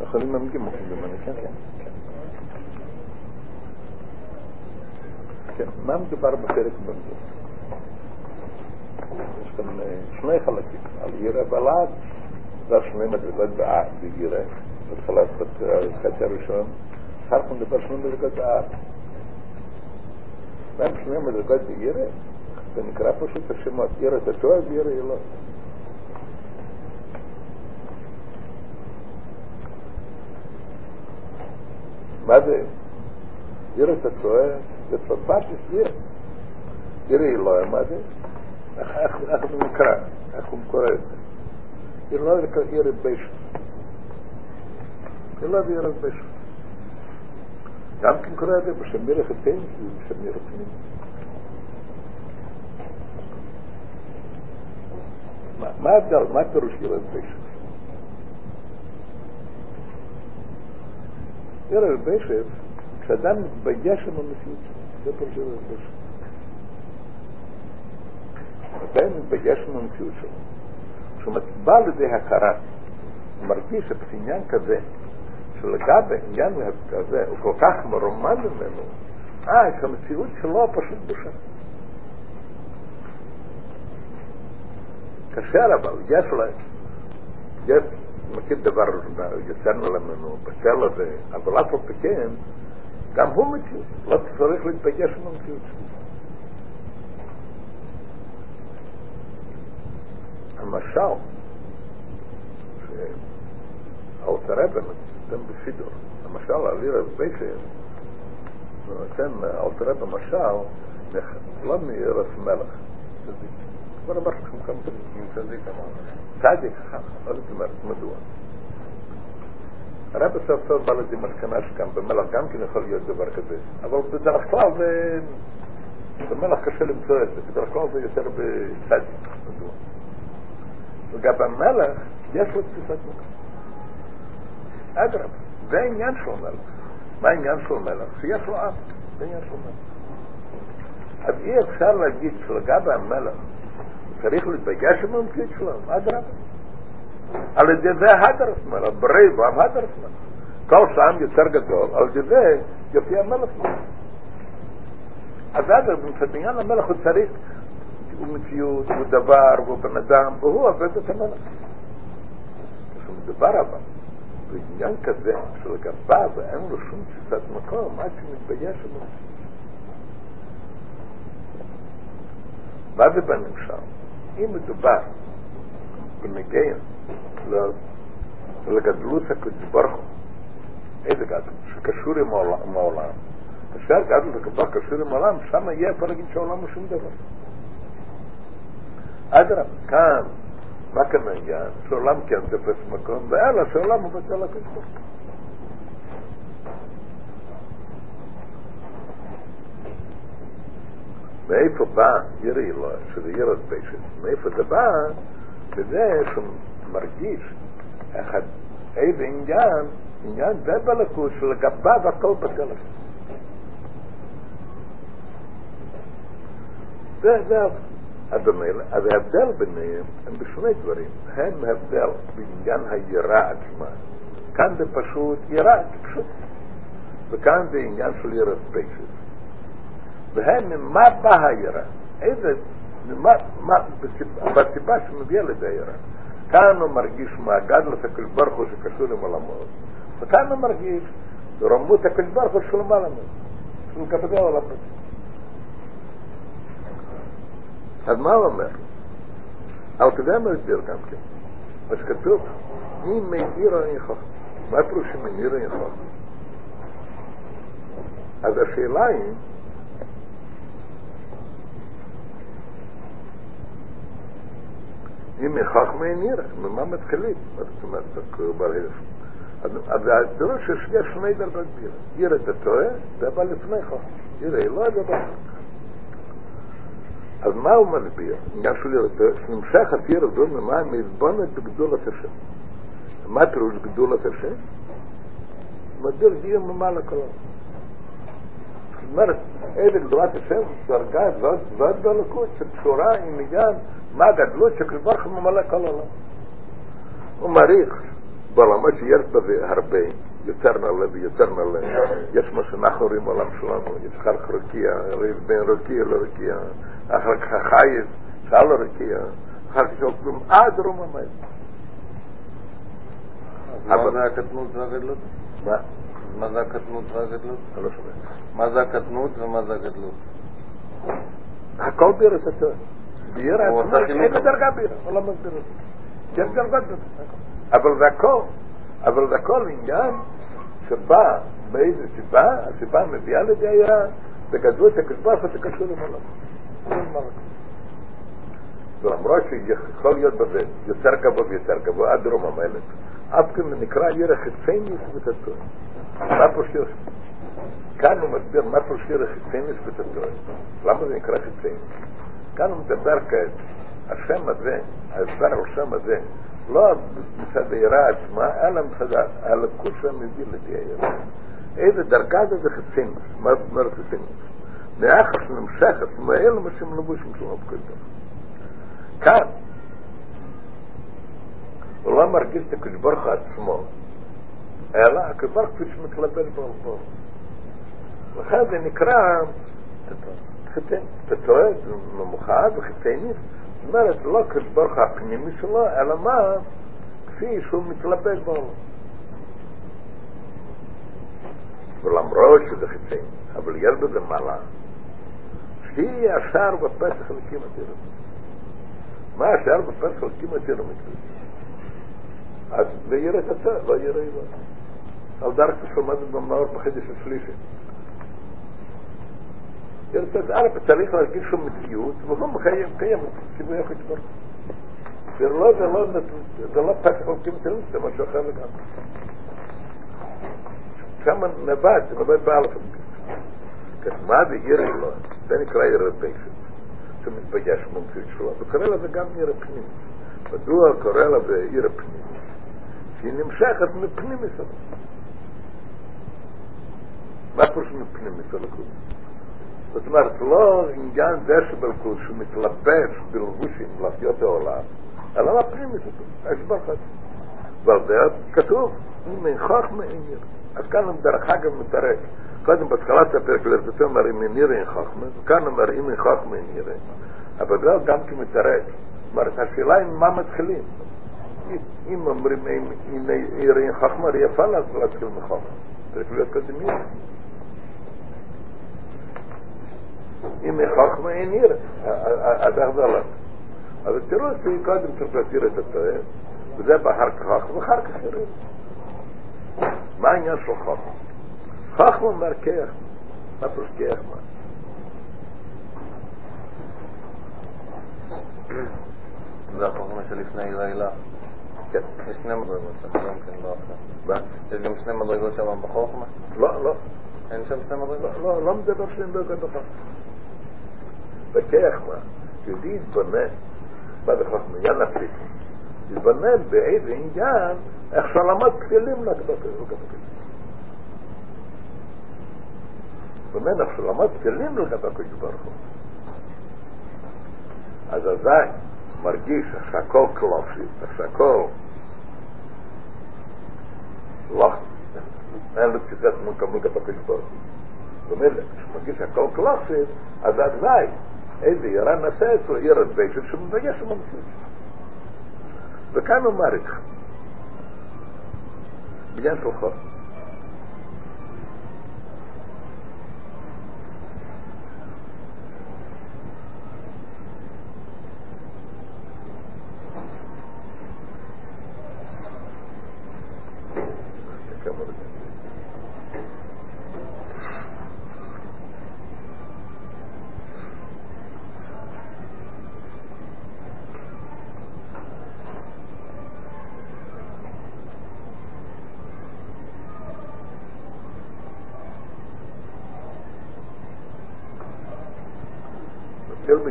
יכולים להמגים כמדומני, כן, כן. כן, מה מדובר בפרק במגילה? יש כאן שני חלקים, על ירא בלעד, דבר שני מדרגות בירא, בתחילת החטא הראשון, אחר כך נדבר שני מדרגות באב. מהם שני מדרגות בירא? זה נקרא פשוט השמות, ירא תתוע וירא אלוה. מה זה? ירא תתוע זה פרפטס ירא. ירא אלוה, מה זה? איך זה נקרא? איך הוא קורא את זה? אלוה זה ירא בישת. אלוה זה ירא בישת. גם כן קורא את זה בשם מלך התאים, בשם מלך התאים. מה ההבדל, מה הפירוש ילד בשף? ילד בשף, כשאדם מתבייש עם המציאות שלו, זה פירוש ילד בשף. מתי מתבייש עם המציאות שלו? כשהוא בא לידי הכרה, הוא מרגיש את עניין כזה, שלגבי עניין כזה הוא כל כך מרומז ממנו, אה, שהמציאות שלו פשוט בושה. כאשר אבל יש לו, יש, מכיר דבר יצאנו לנו בצל הזה, אבל אף על כן, גם הוא מציאות, לא צריך להתבייש עם המציאות שלו. המשל, שהאוטרבן נותן בסידור, המשל על עיר בייסר, נותן האוטרבן משל, לא מארץ מלך, צדיק. לכם כמה פעמים, צדיק אמר, צדיק חכם, מה זאת אומרת, מדוע? הרב סוף סוף בא לידי מסקנה שגם במלך גם כן יכול להיות דבר כזה, אבל בדרך כלל זה, במלך קשה למצוא את זה, בדרך כלל זה יותר בצדיק, מדוע? וגם במלך יש לו תפיסת מקום. אדרבה, זה העניין של מלך. מה העניין של מלך? שיש לו עם, זה העניין של מלך. אז אי אפשר להגיד שלגבי המלך צריך להתבייש עם המציאות שלו, אדרבה. על ידי זה הדרס מלך, ברי בו הדרס מלך. כל שעם יותר גדול, על ידי זה יופיע מלך מלך. אז אדרבה, מצד עניין המלך הוא צריך הוא מציאות, הוא דבר, הוא בן אדם, והוא עובד את המלך. כשמדובר אבל בעניין כזה, שלגביו אין לו שום תפיסת מקום, עד שמתבייש בו. מה זה בנמשל? אם מדובר בנגיע לגדלות הקדוש ברוך הוא, איזה גדלות? שקשור עם העולם. כאשר גדלות הקדוש ברוך קשור עם העולם, שם יהיה אפשר להגיד שהעולם הוא שום דבר. אדרבה, כאן, מה כאן העניין? שעולם כן תופס מקום, ואללה, שעולם הוא בצל הקדוש מאיפה בא ירי לו, שזה ירד פשט? מאיפה זה בא? בזה שהוא מרגיש איזה עניין, עניין זה בלכות שלגביו הכל בטל זה, זה אז ההבדל ביניהם הם בשני דברים. הם הבדל בעניין היראה עצמה. כאן זה פשוט יראה, פשוט. וכאן זה עניין של יראת פשט. והם, ממה בא היראה? איזה, ממה, מה, בסיבה שמביאה לזה היראה. כאן הוא מרגיש מהגדלת הקדוש ברוך הוא שקשור עם עולמות. וכאן הוא מרגיש רוממות הקדוש ברוך הוא של למעלה ממנו. של כבדי העולמות. אז מה הוא אומר? על כזה מסביר גם כן. אז כתוב, אם מאיר אין חכם. מה פירוש שמאיר אין חכם? אז השאלה היא, אם אין עיר, ממה מתחילים? זאת אומרת, ברגע אז הפירוש שיש שני דרגות בירה. עיר אתה טועה, זה בא לפני חכם. עיר אלוה זה בא אז מה הוא מסביר? עניין של ירדו, שנמשך התיר הזו ממה מזבונת בגדולת השם. מה פירוש גדולת השם? מסביר דיון ממעלה כל. مرد even durante sempre largar vanda la coisa chorar e mijar magad lucha que barra uma malaca lá ومريخ برا ماشي يرتضي هربين يترنا الذي يترنا الذي يسمى سناخوري ملام شلانو يتخرخ ركيا ريل بين ركيا لركيا اخرك خايز سال ركيا اخرك شوكم ادرو ما ما ما ما רום מה זה הקטנות והגדלות? אני לא שומע. מה זה הקטנות ומה זה הגדלות? הכל בירס. בירה חילוק. אין דרגה בירה, הוא לא מסביר את זה. יש דרגות. אבל זה הכל, אבל זה הכל עניין שבא באיזה סיבה, הסיבה מביאה לידי היה בגדלות הקדוש שקשור עם עולם. ולמרות שיכול להיות בזה יותר גבוה ויותר גבוה עד דרום המלך, אף כן נקרא ירח חיצייניס ותתור. מה פושיר? כאן הוא מסביר מה פושיר חיצייניס ותתור. למה זה נקרא חיצייניס? כאן הוא מדבר כעת, השם הזה, ההסבר על השם הזה, לא מצד היראה עצמה, אלא מצד הלקות שהמביא לידי היראה. איזה דרגה זה זה חיצייניס? מה זאת אומרת חיצייניס? מאחר שנמשכת, מאלו מה שהם שלו בכל דבר. כאן, הוא לא מרגיש את הוא עצמו, אלא הקדוש שמתלבט בו בו. לכן זה נקרא חיתן, תטועה, ממוחד וחיתניס, זאת אומרת, לא הקדוש ברוך הפנימי שלו, אלא מה? כפי שהוא מתלבט בו. ולמרות שזה חיתן, אבל יש בזה מעלה, שהיא השער בפסח לקים התירה. מה השאר בפסח חלקים יותר מצוין. אז זה ירא את הצד, לא ירא איבה. ירא את הצד, א', צריך להרגיש שם מציאות, והוא מקיים, קיים ציווי יחד כבר. זה לא, זה לא, זה לא פסח חלקים יותר זה משהו אחר לגמרי. שם נבד, זה נבד באלף. מה זה ירא לו? זה נקרא ירא פשט. שמתבייש במציאות שלו, וקורא לזה גם עיר הפנימית. מדוע קורא לזה עיר הפנימית? שהיא נמשכת מפנימית שלו. מה פירוש מפנימית שלו? זאת אומרת, לא עניין זה שבלכות שהוא מתלבש בלבושים לחיות העולם, אלא מה פנימית שלו, יש ברחת. ועל זה כתוב, אם אין חכמה אין עיר. אז כאן דרך אגב מתרק. קודם בהתחלת הפרק לרצותו אומר אם אין ירא אין חכמה, וכאן אומר אם אין חכמה אין ירא. אבל זה גם כמתרק. זאת אומרת, השאלה היא מה מתחילים. אם אומרים אם ירא אין חכמה, הרי יפה להתחיל מחכמה. צריך להיות קודם אם חכמה אין ירא. אז הלך? אבל תראו שקודם צריך להתיר את הטועה, וזה באחר כך ואחר כך ירא. מה העניין של חכמה? חכמה אומר כיח. מה פירוש כיח מה? זה החוכמה שלפני לילה. כן. יש שני מדרגות שם, גם כן, לא אחת. מה? יש גם שני מדרגות שם בחוכמה? לא, לא. אין שם שני מדרגות? לא, לא, מדבר שני מדרגות בחכמה. בכיח מה? יהודי יתבונן. מה זה חכמה? עניין נפשי. יתבונן באיזה עניין, איך שלמד כלים לגבי התבונן איך שלמד כלים לגבי הקדוש ברוך הוא. אז עדיין מרגיש שהכל קלופי, שהכל לא, אין לו תפיסת מולקה מולקה בקדוש ברוך הוא. זאת אומרת, כשמרגיש שהכל קלופי, אז עדיין איזה ירה נעשה אצלו ירד ביישב שמבייש עם המציאות. וכאן הוא מעריך. בעניין של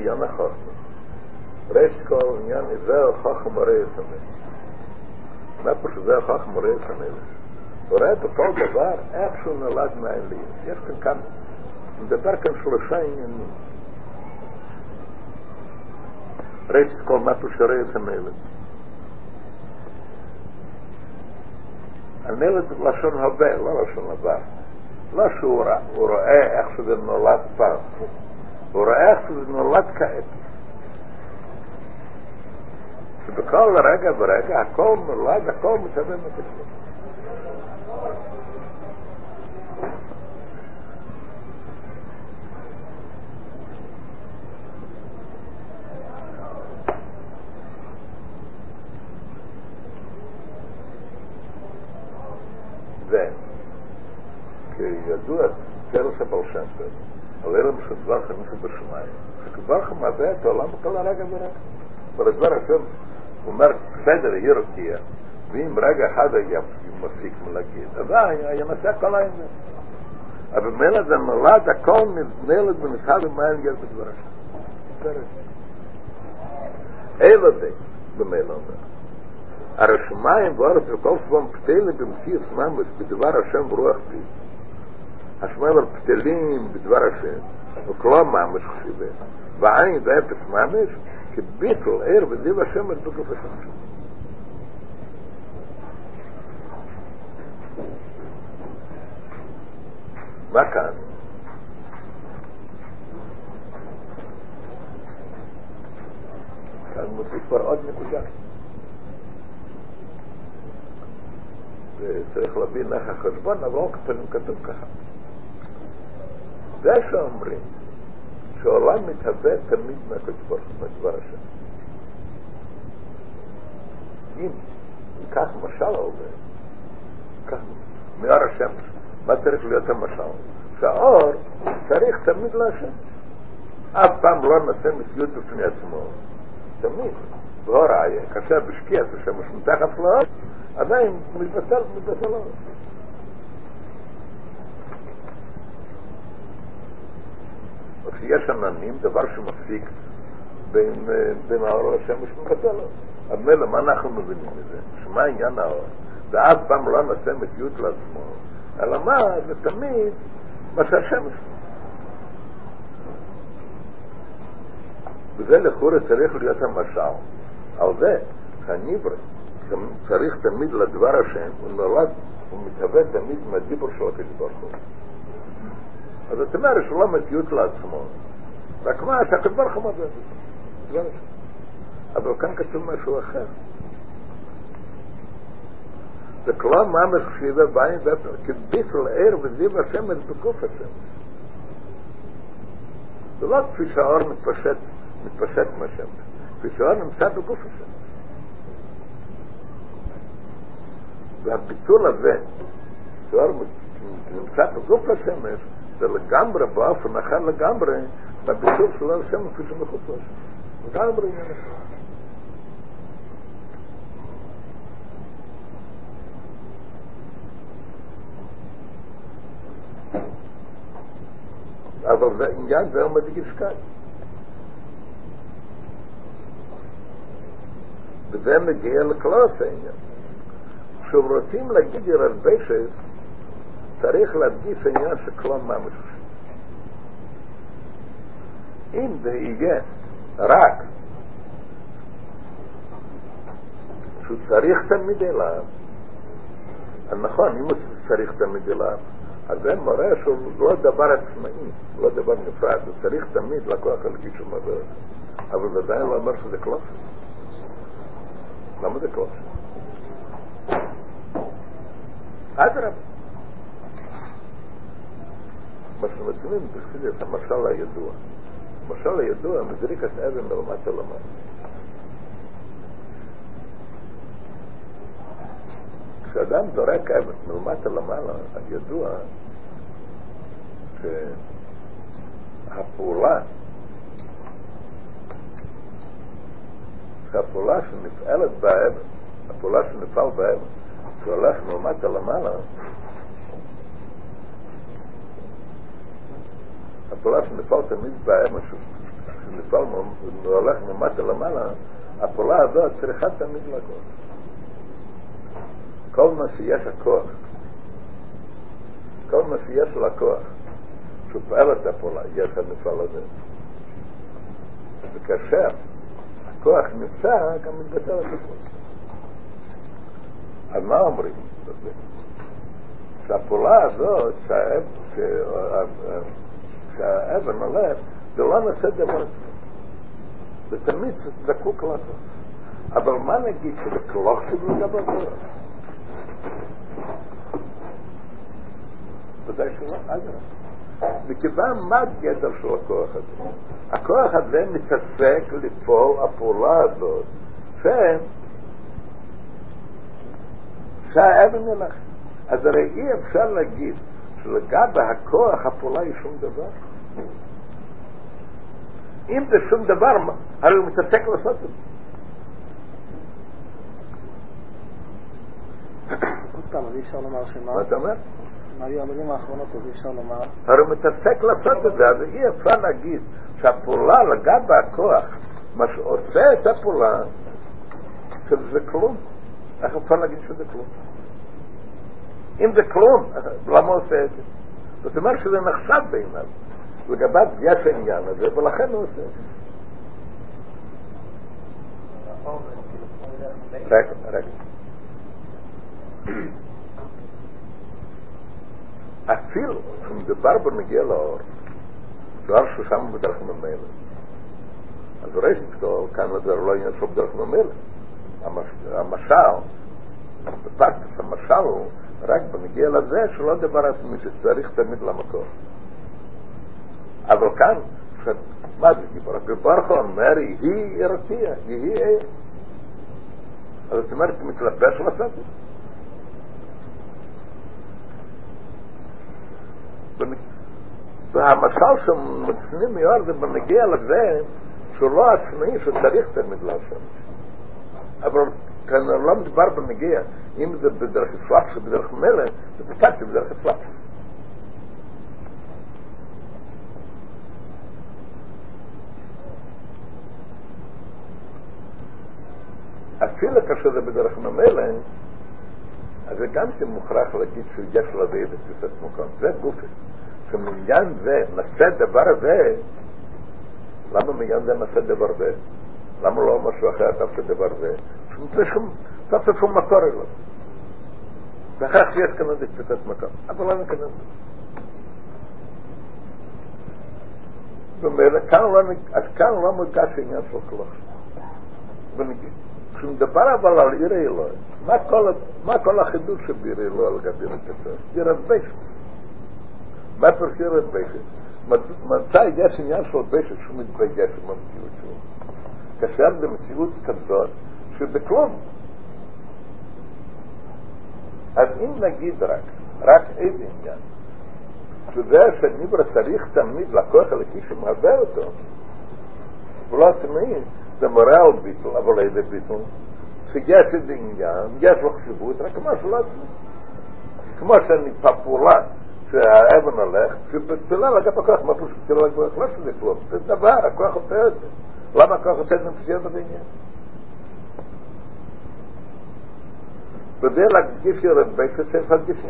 חוכמה. בעניין החוכמה. ראשית כל עניין, זה החוכמה מראה יסמל. מה פה שזה החוכמה מראה יסמל? הוא רואה בכל דבר איך שהוא נולד מהאלים. יש כאן כאן, מדבר כאן שלושה עניינים. ראשית כל מה פה שראה יסמל. הנלד לשון הווה, לא לשון עבר. לא שהוא ראה, הוא רואה איך שזה נולד פעם. הוא רואה איך שזה נולד כעת. שבכל רגע ורגע הכל נולד, הכל מתהווה מבפנים. זה, כידוע, פרס הבר שם טוב, על אלם של דבר חמיסו בשמיים, שכבר מהווה בכל הרגע ורגע. אבל הדבר השם, אומר, בסדר, יהיה רקיע, ואם רגע אחד היה מפסיק מלהגיד, אז היה נעשה כל העניין. אבל ממילא זה נולד, הכל נלד ונשאר במים יש בדבר השם. אלא די, במילא אומר. הרי שמיים ואורץ וכל סבום פתלים במציאות ממש בדבר השם ברוח בי. השמיים על פתלים בדבר השם, וכלום ממש חשיבה. ועין זה אפס ממש, כביטל ער וזיו השם על בגוף השם. מה כאן? כאן מוסיף כבר עוד נקודה. וצריך להבין איך החשבון, אבל לא כתוב ככה. זה שאומרים שהעולם מתהווה תמיד מהקדוש ברוך הוא, מהדבר השם. אם ניקח משל על זה, כך מאור השמש, מה צריך להיות המשל? שהאור צריך תמיד להשם. אף פעם לא נעשה מציאות בפני עצמו. תמיד. באור העין, כאשר בשקיעת השמש מתחת לאור, עדיין מתבטל, מתבטל האור. כשיש עננים, דבר שמפסיק בין, בין האור לשמש מתבטל. אז מילא, מה אנחנו מבינים מזה? שמה עניין האור? זה אף פעם לא נעשה מציאות לעצמו, אלא מה? זה תמיד מה שהשמש. וזה לכאורה צריך להיות המשל. על זה, הניבר צריך תמיד לדבר השם, הוא נולד, הוא מתהווה תמיד מהדיבור של הקדוש ברוך הוא. אז זאת אומרת שהוא לא מציאות לעצמו, רק מה הוא מבין, דבר השם. אבל כאן כתוב משהו אחר. זה כלום ממש חשיבה בעין כביטל ער וזיו השמש בגוף השם. זה לא כפי שהאור מתפשט, מתפשט מהשמש, כפי שהאור נמצא בגוף השמש. והביטול הזה, שהאור נמצא בגוף השמש, זה לגמרי, באופן אחר לגמרי, מהביטול של השמש כפי שמחוץ לשמש. לגמרי עניין אחר. אבל זה עניין זה עומד גשקאי. וזה מגיע לקלוס העניין. כשרוצים להגיד ירד בשס, צריך להדגיש עניין של כלום ממש. אם זה יהיה רק שהוא צריך תמיד אליו, נכון, אם הוא צריך תמיד אליו, אז זה מראה שהוא לא דבר עצמאי, לא דבר נפרד, הוא צריך תמיד לקוח על גישו מדבר. אבל זה עדיין לא אומר שזה קלוס. למה זה קלוס? אדרבה. מה שמציבים בחסידס, המשל הידוע. המשל הידוע מזריק את אבן מלמטה למטה. כשאדם זורק אבן מלמטה למעלה, אז ידוע שהפעולה, שהפעולה שנפעלת באבן, הפעולה שנפעל באבן, שהולך מלמטה למעלה, הפעולה שנפעל תמיד באבן, שנפעל והולך מלמטה למעלה, הפעולה הזאת צריכה תמיד לקרות. כל מה שיש הכוח, כל מה שיש לכוח, שהוא פועל את הפעולה, יש המפעל הזה. וכאשר הכוח נמצא, גם מתבטל הפעולה. אז מה אומרים? שהפעולה הזאת, שהאבן הולך, זה לא נעשה דבר כזה. זה תמיד זקוק לעשות. אבל מה נגיד שבכלוך שלו לגבי הכוח? ודאי שלא, אגב. מכיוון מה הגדר של הכוח הזה? הכוח הזה מתעסק לפעול הפעולה הזאת, ש... שהאבן ילך. אז הרי אי אפשר להגיד שלגבי הכוח הפעולה היא שום דבר. אם זה שום דבר, הרי הוא מתעסק לעשות את זה. עוד פעם, אז אי אפשר לומר שמה, מה אתה אומר? מה היו המילים האחרונות, אז אי אפשר לומר, הרי הוא מתעסק לעשות את זה, אז אי אפשר להגיד שהפעולה לגבי הכוח, מה שעושה את הפעולה, שזה כלום. איך אפשר להגיד שזה כלום? אם זה כלום, למה עושה את זה? זאת אומרת שזה נחשב בעיניו. לגביו יש העניין הזה, ולכן הוא עושה את זה. רגע, רגע. אפילו כשמדובר בנגיע לאור, דבר ששם בדרך ממילא. אז ראשית כל, כאן זה לא עניין של בדרך ממילא. המש- המשל, בפרקטוס המשל הוא רק בנגיע לזה שלא דבר עצמי שצריך תמיד למקור. אבל כאן, מה זה דיבר? בברך אומר, יהי ירתיע, יהי עיר. אז זאת אומרת, מתלבש לעשות את זה. בנ- והמשל שמצנים מיוער זה בנגיע לזה שהוא לא עצמאי שצריך תמיד לעשות. אבל כאן לא מדובר בנגיע, אם זה בדרך אסלאפס או בדרך מלך, זה בטקטי בדרך אסלאפס. אפילו כאשר זה בדרך ממילא, אז זה גם כן מוכרח להגיד שיש לו איזה תפיסת מקום. זה גופי. שמעניין זה, נעשה דבר הזה, למה מעניין זה נעשה דבר זה? למה לא משהו אחר תעשה דבר זה? שום, שום מקור אליו. ואחר כך יש כאן איזה תפיסת מקום. אבל לא ניכנס לזה. במילא, כאן לא, נג- אז כאן לא מוגש עניין של כלוך. כשמדבר אבל על עיר אלוהים, מה כל, החידוש שבעיר אלוהים לגבי רצפת? עיר הבשת. מה פירוש עיר הבשת? מתי יש עניין של בשת שהוא מתבייש עם המציאות שלו? כאשר זה מציאות כזאת שזה כלום. אז אם נגיד רק, רק איזה עניין, שזה שהניבר צריך תמיד לקוח הלקי שמהווה אותו, הוא לא עצמאי, der Moral bitte, aber leider bitte. Forget it in ja, get what you would, da kann man so lassen. Kann man schon nicht papula, zu haben alle, zu bestellen, da kann man mal so bestellen, aber was ist das los? Das da war, kann ich das. Lama kann ich das nicht sehen da bin ja. Bedeel ik gif je dat beetje zegt, dat gif je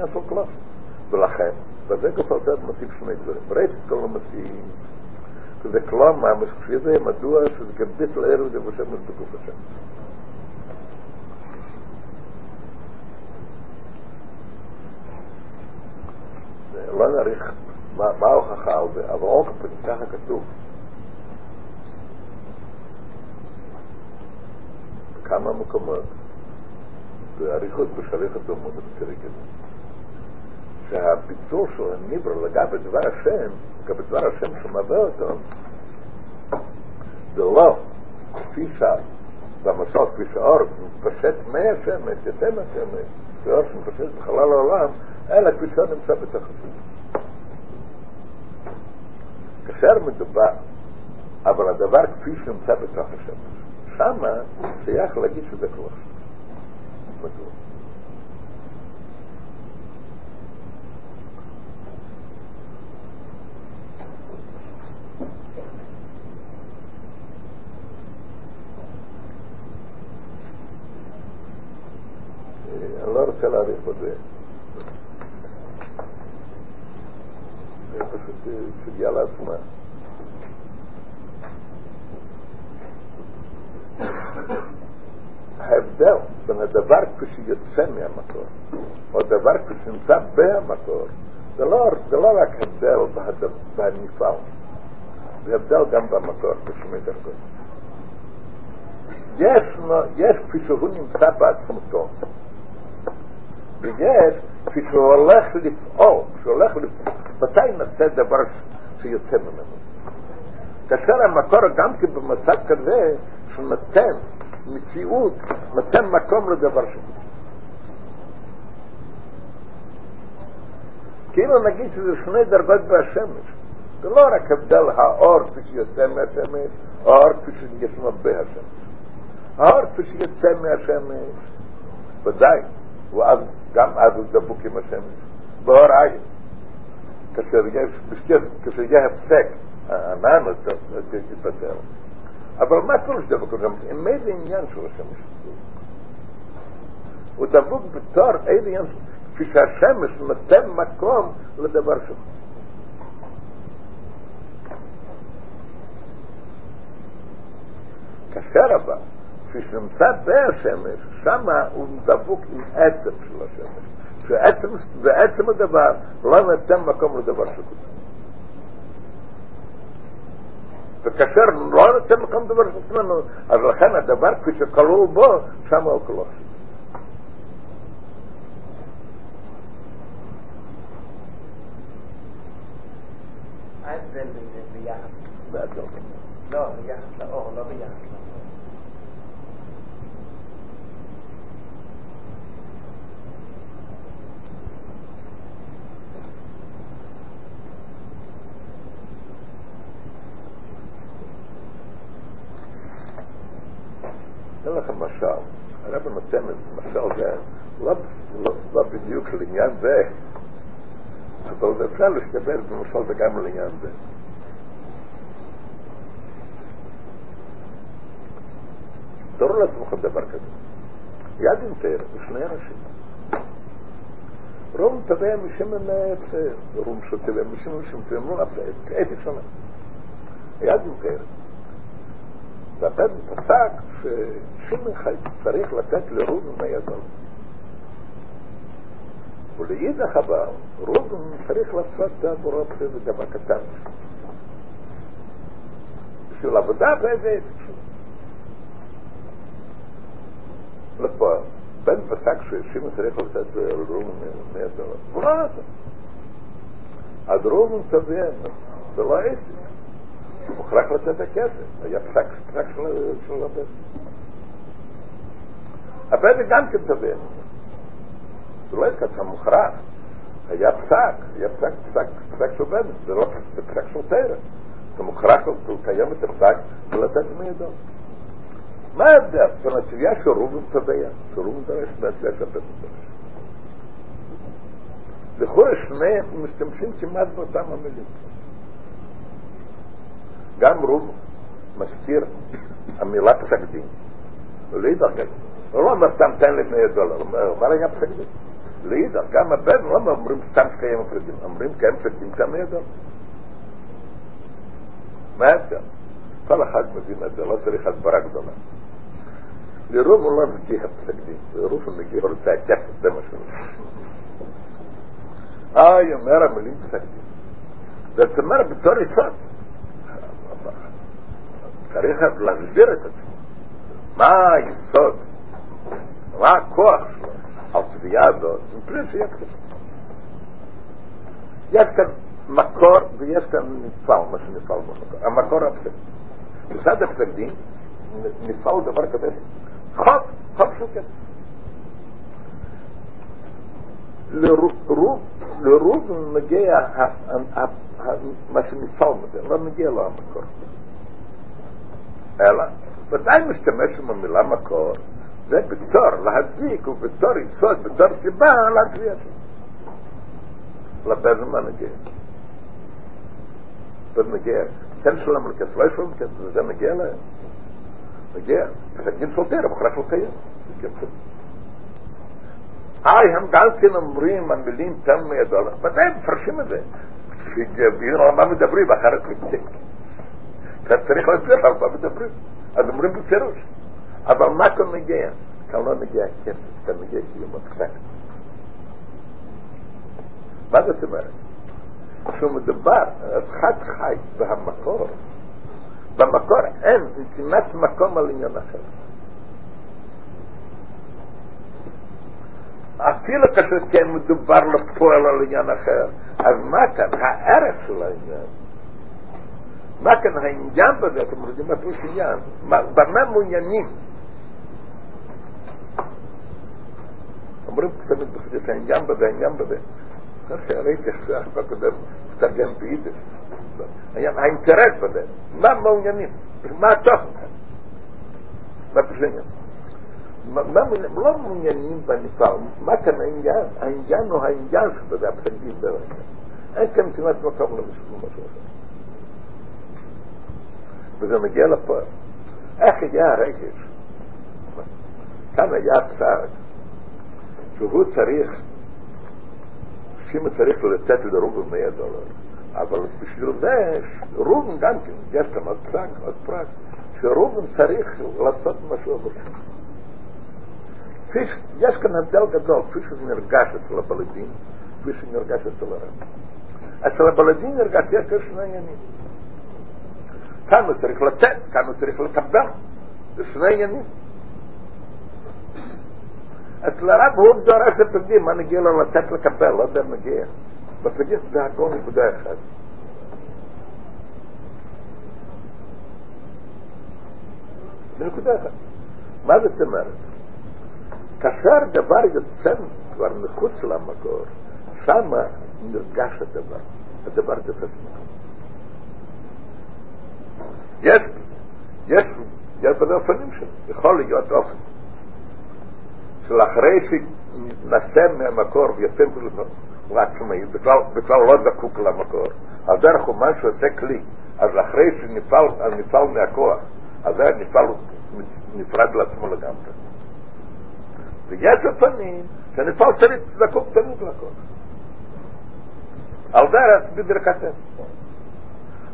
שזה כלום ממש, כפי זה מדוע שזה כביט לערב זה בשם בגוף השם. לא נעריך מה מה ההוכחה על זה, אבל אור כפי ככה כתוב. בכמה מקומות, באריכות בשליחת דומות בפרק הזה. שהביצור של הניבר לגבי דבר השם, לגבי דבר השם שמהווה אותו, זה לא כפי שבמשל, כפי שהאור מתפשט מהשמש, יוצא מהשמש, שהאור שמתפשט בחלל העולם, אלא כפי נמצא השמש. כאשר מדובר, אבל הדבר כפי שנמצא בתוך השמש, שמה שייך להגיד שזה כוח. מדוע? אני לא רוצה להאריך בזה. זה פשוט סוגיה לעצמה. ההבדל בין הדבר כפי שיוצא מהמקור, או הדבר כפי שנמצא במקור, זה לא, זה לא רק הבדל בנפעל, זה הבדל גם במקור בשמי דרגות. יש, יש כפי שהוא נמצא בעצמותו, ויש כפי שהוא הולך לפעול, כשהוא הולך לפעול, מתי נעשה דבר שיוצא ממנו? כאשר המקור גם כן במצב כזה שנותן מציאות, נותן מקום לדבר שני. כאילו נגיד שזה שני דרגות בהשמש. זה לא רק הבדל האור כפי שיוצא מהשמש, או האור כפי שישנו בהשמש. האור כפי שיוצא מהשמש, ודאי, הוא אז, גם אז הוא דבוק עם השמש, באור עין. כאשר יש, כאשר יהיה הפסק, הענן יתפטר. אבל מה פירוש דבוק עם השמש? עם איזה עניין של השמש? הוא דבוק בתור איזה עניין, כפי שהשמש נותן מקום לדבר שלו. כאשר אבל, כפי שנמצא בהשמש, שמה הוא דבוק עם עצם של השמש. שעצם, ועצם הדבר לא נותן מקום לדבר שלו. וכאשר לא נותן מקום לדבר שלנו, אז לכן הדבר כפי שכלול בו, שמה הוא כלול. ההבדל ביחס. לא, ביחס לאור, לא ביחס לאור. אתן לכם משל, הרב נותן משל זה, לא, לא, לא בדיוק לעניין זה, אבל אפשר להשתמש במשל זה גם לעניין זה. תארו לעצמכם דבר כזה, יד עם תאר, ושני אנשים. רום תבע משמן הפסר, רום שתבע משמן שמצרים, לא הפסר, עתק שונה. יד עם תאר. והבן פסק ששמן צריך לתת לראובן דולר. ולאידך אבל, ראובן צריך לעשות עבורו בסדר דבר קטן. בשביל עבודה באיזה לפה, בן פסק ששמן צריך לתת לראובן מאה דולר. הוא לא נתן. אז ראובן תבע, זה לא עסק. מוכרח לתת את הכסף, היה פסק פסק של הבן. הבן גם כן תבע. זה לא עסקת המוכרח, היה פסק, היה פסק, פסק, פסק של בן, זה לא פסק של תרא. אתה מוכרח לקיים את הפסק ולתת מידו. מה ההבדל בין התביעה של ראובן תבע, של ראובן דרש, והתביעה של בן דרש? לכאורה שניהם משתמשים כמעט באותם המילים. Gamrud mas tira a milata sagdin ليقدر كده لما استمتن 100 دولار ما لا يبسك ده ليقدر كما بين لما امرين استمتن كيما في الدين امرين كام في الدين كام 100 دولار ما كان طلع خد مدينة دولار طلع خد براك دولار لروب الله مديها بسجدين لروف مديها رتها كافة ده مش آه يا مرة مليون بسجدين ده تمر بتوري صاد צריך להסביר את עצמו. מה היסוד? מה הכוח שלו? התביעה הזאת, מפני שיהיה כסף. יש כאן מקור ויש כאן נפעל, מה שנפעל במקור. המקור הפסק. בסד הפסק דין נפעל דבר כזה. חוב, חוב של כסף. לרוב מגיע מה שנפעל מזה, לא מגיע לו המקור. אלא, ודאי משתמש עם המילה מקור, זה בתור להדביק ובתור יסוד, בתור סיבה. לבן מה נגיע? בן מגיע, כן שלם לכסף, לא ישלם כסף, וזה מגיע להם. מגיע, פסקים של תרם, מוכרח לקיים. היי, הם גם כן אומרים, המילים מאה דולר, ודאי מפרשים את זה. שיבינו על מה מדברים, אחרת אתה צריך להסביר על מה מדברים. אז אומרים בפירוש. אבל מה כאן מגיע? כאן לא מגיע כסף, כאן מגיע קיום מצחק. מה זאת אומרת? כשהוא מדבר על חד חי בהמקור, במקור אין נתינת מקום על עניין אחר. אפילו כאשר כן מדובר לפועל על עניין אחר, אז מה כאן הערך של העניין? מה כאן העניין בזה? אתם יודעים מה פירוש עניין? במה מעוניינים? אומרים תמיד בחדש העניין בזה, העניין בזה. ראיתי עכשיו בקודם, תרגם ביידיש. האינטרס בזה, מה מעוניינים? מה התוכן כאן? מה פירוש העניין? מה לא מעוניינים בנפעל, מה כאן העניין? העניין הוא העניין שבזה, הפסקים ברגע. אין כאן כמעט מקום למשהו משהו אחר. וזה מגיע לפועל. איך הגיע הרגש? כאן היה צעד שהוא צריך, שימה צריך לתת לרובן 100 דולר, אבל בשביל זה רובן גם כן, יש כאן עוד פרק, עוד פרק, שרובן צריך לעשות משהו עבור יש כאן הבדל גדול, כפי שזה נרגש אצל הבלדים, כפי שזה נרגש אצל הרב. אצל הבלדים נרגש יש שני עניינים. כאן הוא צריך לתת, כאן הוא צריך לקבל. זה שני עניינים. אצל הרב הוא דורש את הדין, מה נגיע לו לתת לקבל, לא יודע מגיע. בפגיע זה הכל נקודה אחת. זה נקודה אחת. מה זאת אומרת? כאשר דבר יוצא כבר מחוץ למקור, שמה נרגש הדבר. הדבר תופס מקום. יש, יש, יש בזה אופנים שלו, יכול להיות אופן. של אחרי שנשם מהמקור ויוצא הוא עצמאי, בכלל, לא זקוק למקור, על דרך אומן שעושה כלי, אז אחרי שנפעל נפעל מהכוח, אז זה נפעל נפרד לעצמו לגמרי. ויש אופנים שנפעל צריך זקוק תמיד לכוח. על דרך בדרכתנו.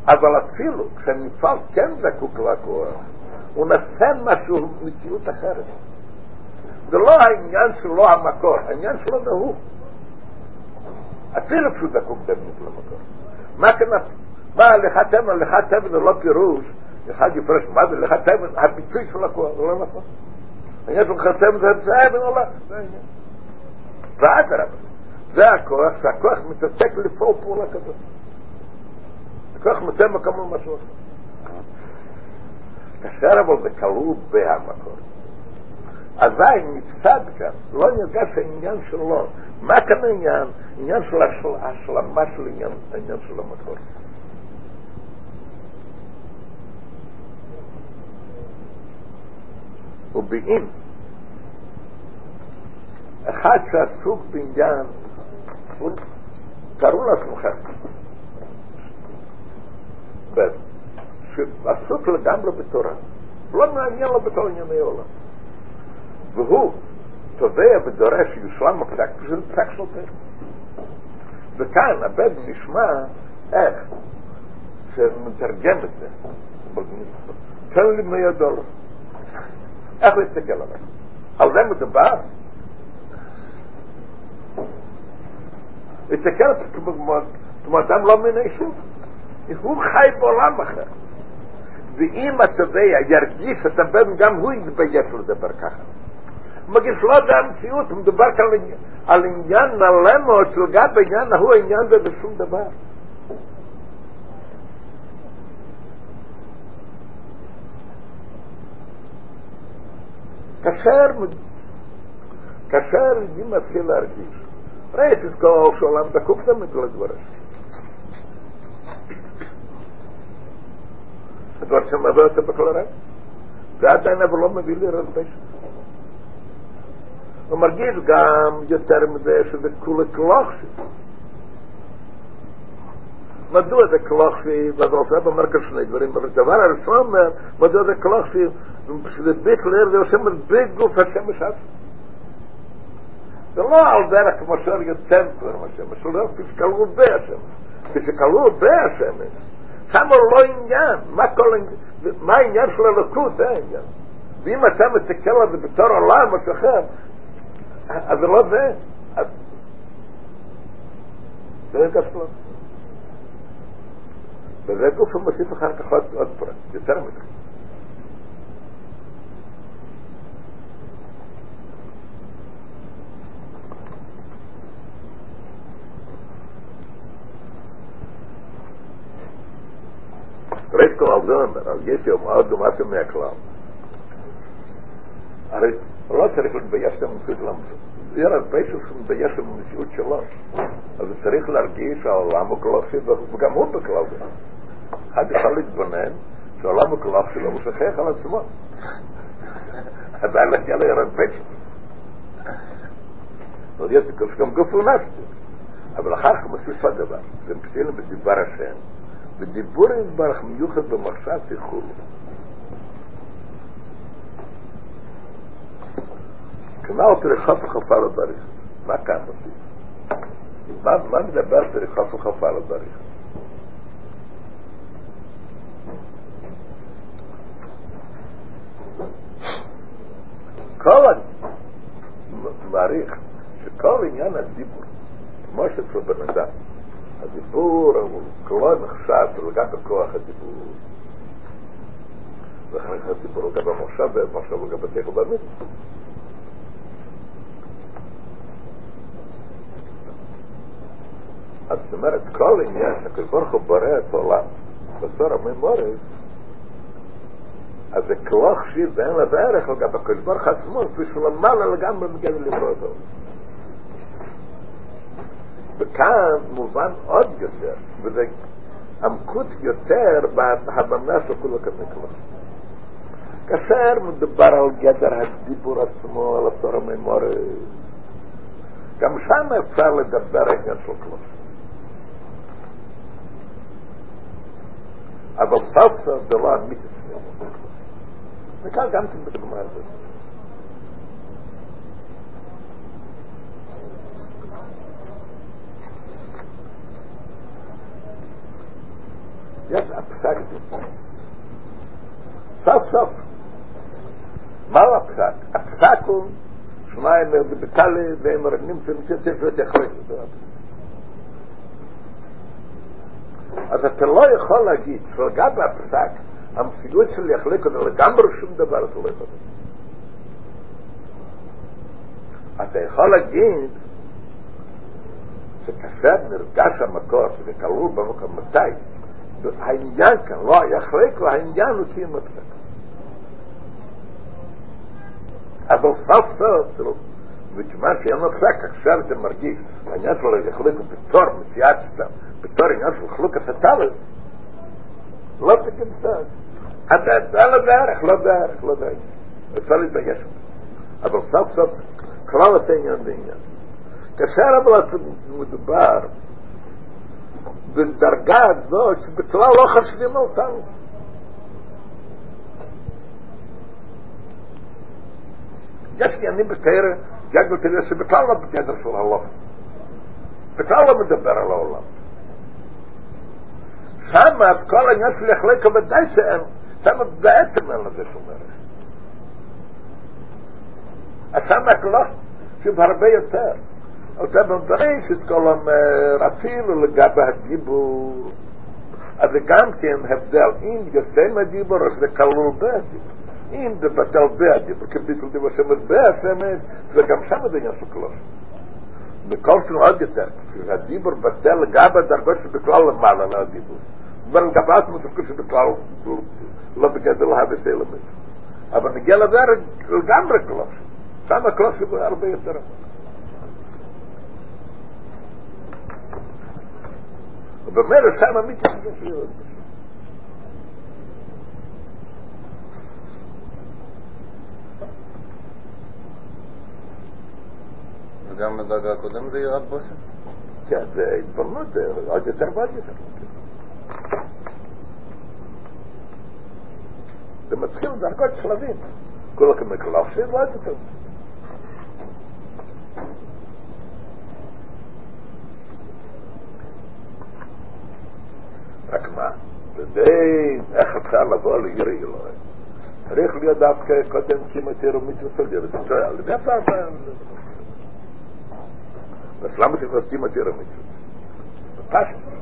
אבל אפילו כשנפעל כן זקוק לכוח, הוא נשא משהו, מציאות אחרת. זה לא העניין שלו המקור, העניין שלו זה הוא. אפילו כשהוא זקוק באמת למקור. מה כאן, מה הליכת אבן, הליכת אבן זה לא פירוש, אחד יפרש, מה זה הליכת אבן? הביצוי של הכוח, זה לא נכון. העניין של הליכת אבן זה אבן או לא, זה העניין. ואדרבה, זה הכוח, שהכוח מתעסק לפעול פעולה כזאת. הכוח נותן מקום למשהו אחר. כאשר אבל זה כלוא בהמקור. אזי נפסד כאן, לא נרגש העניין שלו. מה כאן העניין? עניין של השלמה של עניין, העניין של המקור. ובאם אחד שעסוק בעניין, תארו לעצמכם, שעסוק לגמרי בתורה, לא מעניין לו בכל ענייני עולם. והוא תובע ודורש שיושלם הפסק, זה פסק של טכני. וכאן הבן נשמע איך שמתרגם את זה. תן לי מאה דולר. איך להסתכל עליו? על זה מדובר? להסתכל כמו אדם לא מן היישוב. הוא חי בעולם אחר. ואם התובע ירגיש את הבן, גם הוא יתבייש לדבר ככה. מגיש לא זה המציאות, מדבר כאן על עניין מלא מאוד, שלגב בעניין ההוא העניין זה בשום דבר. כאשר, כאשר יהודי מתחיל להרגיש, ראי כל שעולם דקוק תמיד לדברש. הדבר שמביא אותו בכל הרע. זה עדיין אבל לא מביא לי רזבש. הוא מרגיש גם יותר מזה שזה כולה קלוחשי. מדוע זה קלוחשי, ואז רופא אומר כאן שני דברים, אבל הדבר הראשון אומר, מדוע זה קלוחשי, שזה ביטלר, זה עושה מרביק גוף השמש עצמו. זה לא על דרך כמו שאר יוצא כבר השמש, זה לא כשקלו בהשמש. כשקלו בהשמש, שם לא עניין, מה כל העניין, מה העניין של הלקות, זה העניין. ואם אתה מתקל על זה בתור עולם, משהו אחר, אז זה לא זה. זה רגע שלו. וזה גוף שמוסיף אחר כך עוד פרט, יותר מכך. זה אומר, אז יש יום מאוד דומאסם מהכלל. הרי לא צריך להתבייש המציאות למציאות. זה הרבה שהוא מתבייש עם המציאות שלו. אז הוא צריך להרגיש שהעולם הוא קלוסי, וגם הוא זה. אחד יכול להתבונן שהעולם הוא קלוסי והוא משחק על עצמו. עדיין להגיע פשע. אבל יש גם גוף הוא נפשי. אבל אחר כך מוסיף עוד דבר, זה מתחיל בדיבר השם, ודיבור יתברך מיוחד במחשב תיכול. כנ"ל פריחת וחפה לדריך. מה כאן עושים? מה, מה מדבר פריחת וחפה לדריך? כל המעריך שכל עניין הדיבור, כמו שאצל בן אדם, הדיבור הוא כולו נחשב לגבי כוח הדיבור. ואחרי זה הדיבור לגבי המושב, והמושב לגבי תכף במצווה. אז זאת אומרת, כל עניין שהקדוש ברוך הוא בורא את העולם בצורה ממורית, אז זה כוח שיר ואין לה בערך לגבי הקדוש ברוך עצמו, כפי שהוא למעלה לגמרי מגן לברוא אותו. וכאן מובן עוד יותר, וזה עמקות יותר בהבנה של כולו כמקלו. כאשר מדובר על גדר הדיבור עצמו, על הסור הממורי, גם שם אפשר לדבר עניין של כלום. אבל סוף סוף זה לא אמיתי שלנו. וכאן גם כן בדוגמה הזאת. יש הפסק דין. סוף סוף. מהו הפסק? הפסק הוא שניים בטלי והם נמצאים צריך להיות יחלק. אז אתה לא יכול להגיד שלגבי הפסק המציאות של יחלק אותו לגמרי שום דבר אתה לא יכול. אתה יכול להגיד שכאשר נרגש המקור שזה כלול במקום מתי העניין כאן לא יחלק העניין הוא קיום הפסק אבל סוף סוף וכיוון שאין הפסק עכשיו אתה מרגיש. העניין שלו יחלק בתור מציאת סתם. בתור עניין של חלוקת הטלס לא תגיד סתם. אתה לא דרך, לא דרך, לא דרך. אפשר להתבייש. אבל סוף סוף כלל עושה עניין בעניין. כאשר אבל מדובר בדרגה הזאת שבכלל לא חשבים אותנו. יש עניינים בתרא יגל תראה שבכלל לא בגדר של הלוך. בכלל לא מדבר על העולם. שם אז כל העניין של יחלק ודאי שאין שם בעצם אין לזה שום ערך אז שם לא שוב הרבה יותר אתה מבריש את כל אומר אפילו לגבי הדיבור. אז זה גם כן הבדל. אם יוצא מהדיבור אז זה כלול בדיבור. אם זה בטל בדיבור כביטל דיבור שמות בהשמת זה גם שם זה עניין של כלול בכל שלו עוד יותר. הדיבור בטל לגבי הדרגות שבכלל למעלה מהדיבור אבל לגבי עצמו זה שבכלל לא בגדר להביא סלמת אבל נגיע לזה לגמרי כלול שם הכלול שזה הרבה יותר ובמילא שם אמיתי שזה שירות. וגם בדרגה הקודמת זה יראת בושת? כן, זה התבוננות, עוד יותר ועוד יותר. זה מתחיל בדרגות שלבים. כולו כמקלופים ועוד יותר. הגמרא. ודאין, איך אפשר לבוא לעיר אלוהים? צריך להיות דווקא קודם כמעט עיר ומצוות על דירה. זה טועה, על ידי הפעם. אז למה אתם עושים את עיר פשוט.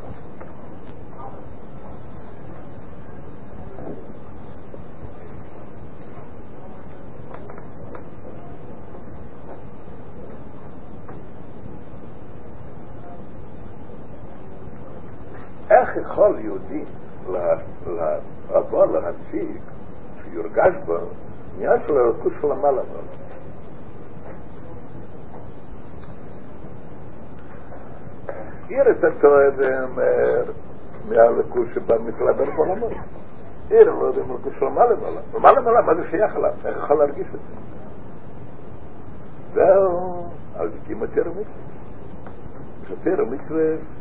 איך יכול יהודי לבוא להציג, שיורגש בו, עניין של הרכוש של המעלה מעלה. עיר את ואומר מהלכוש שבא מתלבר בעולמו. עיר לא יודע אם הלכוש של המעלה מעלה. ומעלה מעלה, מה זה שייך אליו? איך יכול להרגיש את זה? זהו, אז הקימו תיר מצווה. שתיר מצווה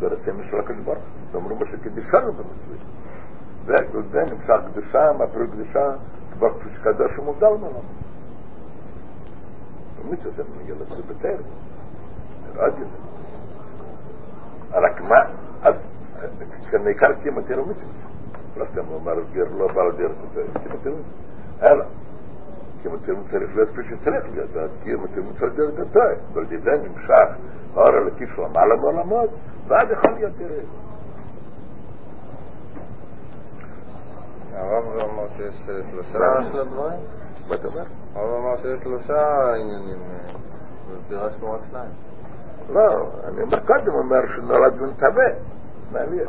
ורצים של הקדוש ברוך הוא. אמרו מה שקידשנו במצווה. זה נמשך קדושה, מעביר קדושה, כבר כפי שקדוש ומובדל ממנו. במצווה זה ילד זה בתר. עוד יותר. רק מה, אז כשנעיקר כמתיר ומצווה. לא סתם אומר גר לא בעל דרך זה, כמתיר ומצווה. אלא, כמתיר צריך להיות כפי שצריך להיות, כי כמתיר מצווה דרך הטועה. אבל זה נמשך אור אלוקי של המעלה בעולמות, ואז יכול להיות תראה. הרב אמר שיש שלושה של הדברים? מה אתה אומר? הרב אמר שיש שלושה עניינים, ופירשנו רק שניים. לא, אני קודם, אומר שנולד בן טבע. מעניין.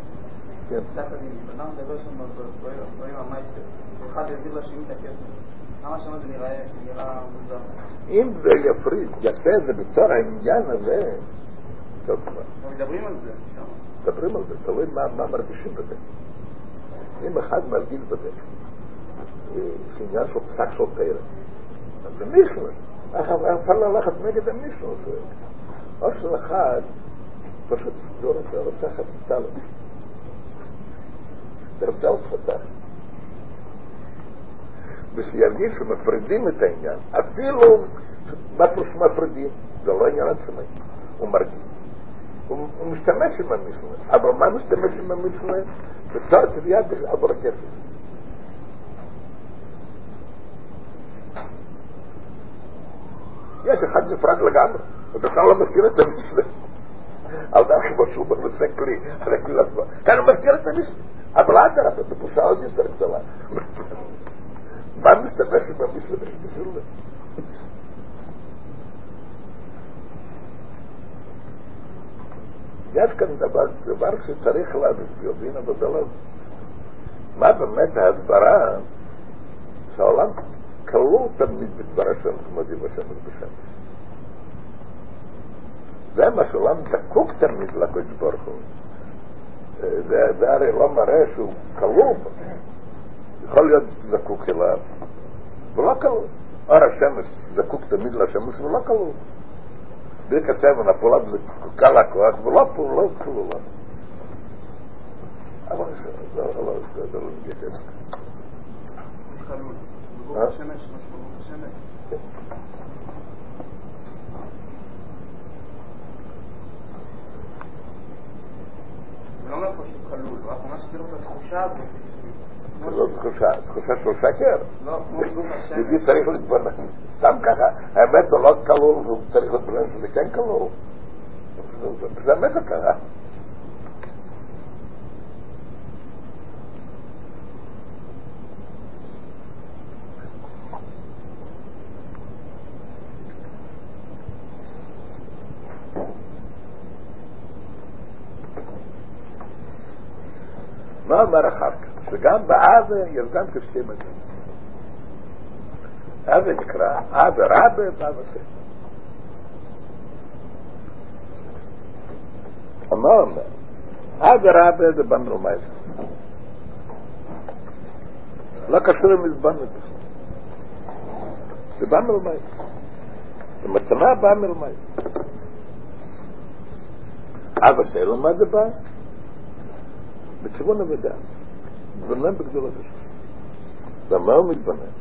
כן. אדם מדבר שם בדברים המייסטר. אחד העביר לשני את הכסף. למה שם זה נראה מוזר? אם זה יפריד, יפה זה בתור העניין הזה, טוב כבר. מדברים על זה. מדברים על זה, תלוי מה, מה מרגישים בזה. אם אחד מרגיש בזה, אה, עניין של פסק של תרא, אז זה מישהו, אפשר ללכת נגד המישהו. או של אחד, פשוט לא רוצה רוצחת את טלב. תרצה אותך ושירגיש שמפרידים את העניין, אפילו מה פירוש מפרידים, זה לא עניין עצמאי, הוא מרגיש. הוא הוא משתמש עם המצווה, אבל מה משתמש עם המצווה? בתור תביעה עבור הכסף. יש אחד נפרד לגמרי, ובכלל לא מזכיר את המצווה. על דרך כמו שהוא בנושא כלי, על הכלי עצמו. כאן הוא מזכיר את המצווה. אבל אדרבה, בבושה עוד יותר גדולה. מה משתמש המצווה בשביל זה? יש כאן דבר, דבר שצריך להבין, אבל זה לא... מה באמת ההסברה שהעולם כלול תמיד בדבר השם כמו דיב השמש בשמש. זה מה שהעולם זקוק תמיד לקדוש ברוך הוא. זה, הרי לא מראה שהוא כלול, יכול להיות זקוק אליו, ולא כלול. אור השמש זקוק תמיד לשמש ולא כלול. ברכת סבן הפעולת זקוקה לכוח, ולא פעולה כלולה. אבל לא זה לא מתייחס. חלול. אה? בגובה השמש, משמעות השמש. זה לא אומר פשוט חלול, הוא רק אומר שצריך את התחושה הזאת. זה לא תחושה, תחושה שקר. לא, בגובה השמש. יהודי צריך להתבונן, סתם ככה, האמת זה לא כלול, והוא צריך להתבונן שזה כן כלול. זה- באמת זה מה אומר אחר כך? שגם באבה יש גם כשתי מדים. אבה נקרא אבה רבה ואבה ספר. מה אומר? אדרבה זה בנדל מייס. לא קשור עם בכלל. זה בנדל מייס. זה מתנה בנדל מייס. אבא סלו מה זה בא? בכיוון עבודה. מתבונן בגדולת השם. ומה הוא מתבונן?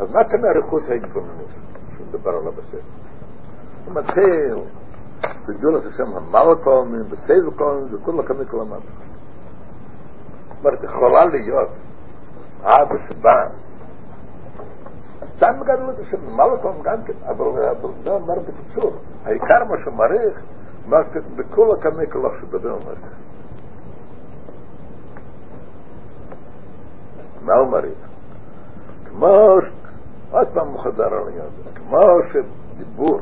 אז מה כאן אריכות ההתבוננות שמדבר עליו בסדר? הוא מתחיל בגדולת השם המלקולמים, בסייבקולמים, וכולו כמי כל המאמר. זאת אומרת, יכולה להיות אבא שבא סתם גדלות השם, מלקום גם כן, אבל זה אומר בקיצור, העיקר מה שמעריך, בכל הקמי כלך שבדל מעריך. מה הוא מעריך? כמו, עוד פעם הוא חזר על העניין הזה, כמו שדיבור,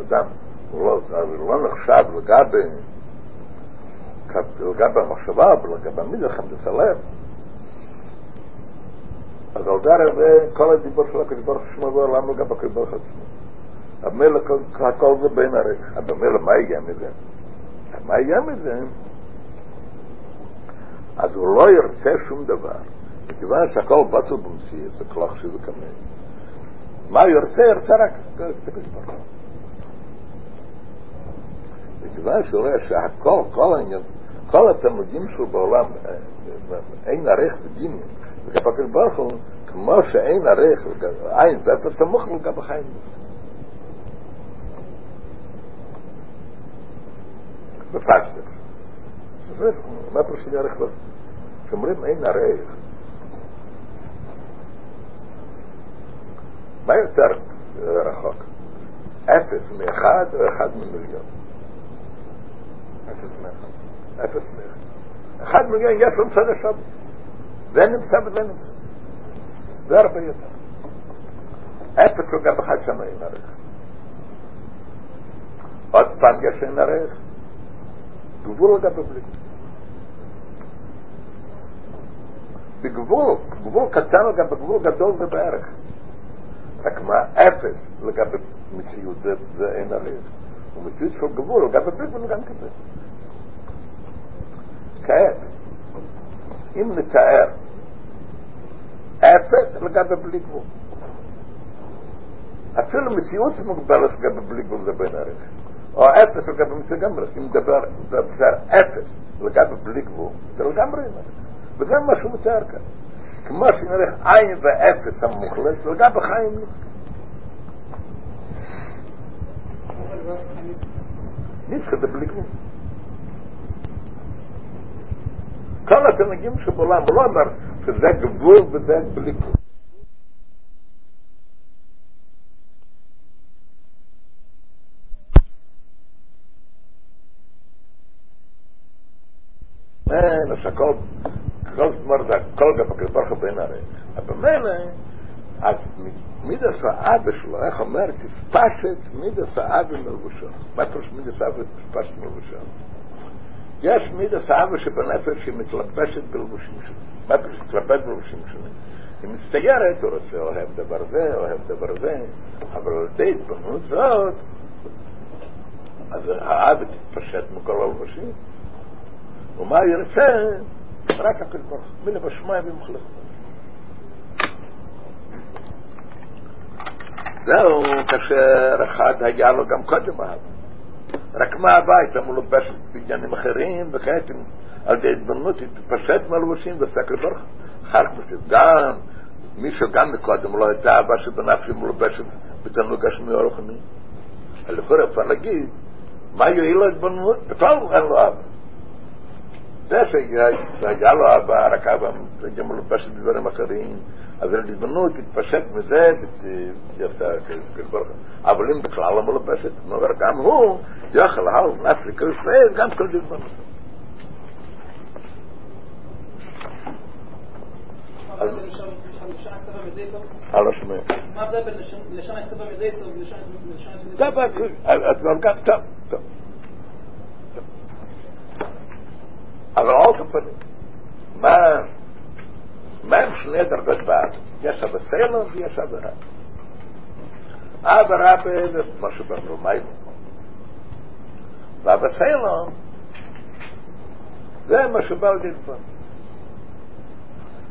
אדם, הוא לא, לא נחשב לגבי, לגבי המחשבה, ולגבי המילה, חמדת הלב, אז על דרך זה כל הדיבור של הקדוש ברוך שמו בעולם לגבי הקדוש ברוך עצמו. המילא הכל זה בין הרך. אבל מילא מה יהיה מזה? מה יהיה מזה? אז הוא לא ירצה שום דבר. מכיוון שהכל בטל במציאות, זה כלך שזה כמי. מה ירצה? ירצה רק את הקדוש ברוך הוא. מכיוון שהוא רואה שהכל, כל העניין, כל התלמודים שלו בעולם, אין ערך בדינים, הקדוש ברוך הוא, כמו שאין ערך, עין ואפר סמוך לגבי חיים. בפשטת. מה פירוש אין ערך בזה? כשאומרים אין ערך, מה יותר רחוק? אפס מאחד או אחד ממיליון? אפס מאחד. אפס מאחד. אחד מיליון יש לו מצד השבת. זה נמצא וזה נמצא. זה הרבה יותר. אפס הוא גם אחד שם אין ערך. עוד פעם יש אין ערך. גבול לגבי בלי גבול. בגבול, גבול קטן לגבי גבול גדול זה בערך. רק מה אפס לגבי מציאות זה, זה אין ערך. ומציאות של גבול לגבי בלי גבול גם כזה. כעת, אם נתאר אפס לגבי בלי גבול. אפילו מציאות מוגבלת לגבי בלי גבול זה בין ערך. או אפס לגבי מציאות לגמרי. אם נדבר דבר אפס לגבי בלי גבול, זה לגמרי אין ערך. וזה מה שהוא מתאר כאן. כמו שנערך עין ואפס המוחלט, לגבי חיים נצחה. נצחה זה בלי גבול. כל התנהגים שבעולם, הוא לא אומר שזה גבול וזה בלי גבול. אין, אז הכל, כל זמן זה הכל גם הקדוש ברוך בין הרי. אבל מילא, אז מידס האבא שלו, איך אומר, תספשת מידס האבא מלבושו. מה פירוש מידס האבא תספשת מלבושו? יש מידס האבא שבנפש שמתלבשת בלבושים שלו. מה פירוש מתלבשת בלבושים שלו? היא מצטיירת, הוא רוצה אוהב דבר זה, אוהב דבר זה, אבל על ידי התבוננות זאת, אז האבא תתפשט מכל הלבושים. ומה ירצה? רק הקדוש ברוך הוא, מילה בשמיים ומחלך. זהו, כאשר אחד היה לו גם קודם אהב. רק מה הבית, הוא לובש בעניינים אחרים, וכעת על ידי התבוננות התפשט מהלבושים ועשה הקדוש ברוך הוא. אחר כך גם מישהו גם מקודם לא הייתה אהבה שבנפשי מלובשת בתענוג השמי הרוחני. לכאורה אפשר להגיד, מה יועיל לו התבוננות? בכלל אין לו אהבה. נא שייג, תאג לא בא, קאב עמ זעמלע פרש די ברע מקרין, אז די בנו קיט פשק בזה, די יסטע קלברג. אבל אין בכלל בלע פשק נובר קאם ה, יא קלאה, נאף קרוש מיי, גאט קוד די בא. אדר ישאני צלשאט בא מזה יסו? אלא שמע. מאב דאפרט לשאני צלשאט בא מזה יסו, לשאני זמנ לשאני. קאב קט, aber auch von man man schneider das bad jetzt aber selber wie es aber aber aber das was über mein mein aber selber זה מה שבאלתי לפה.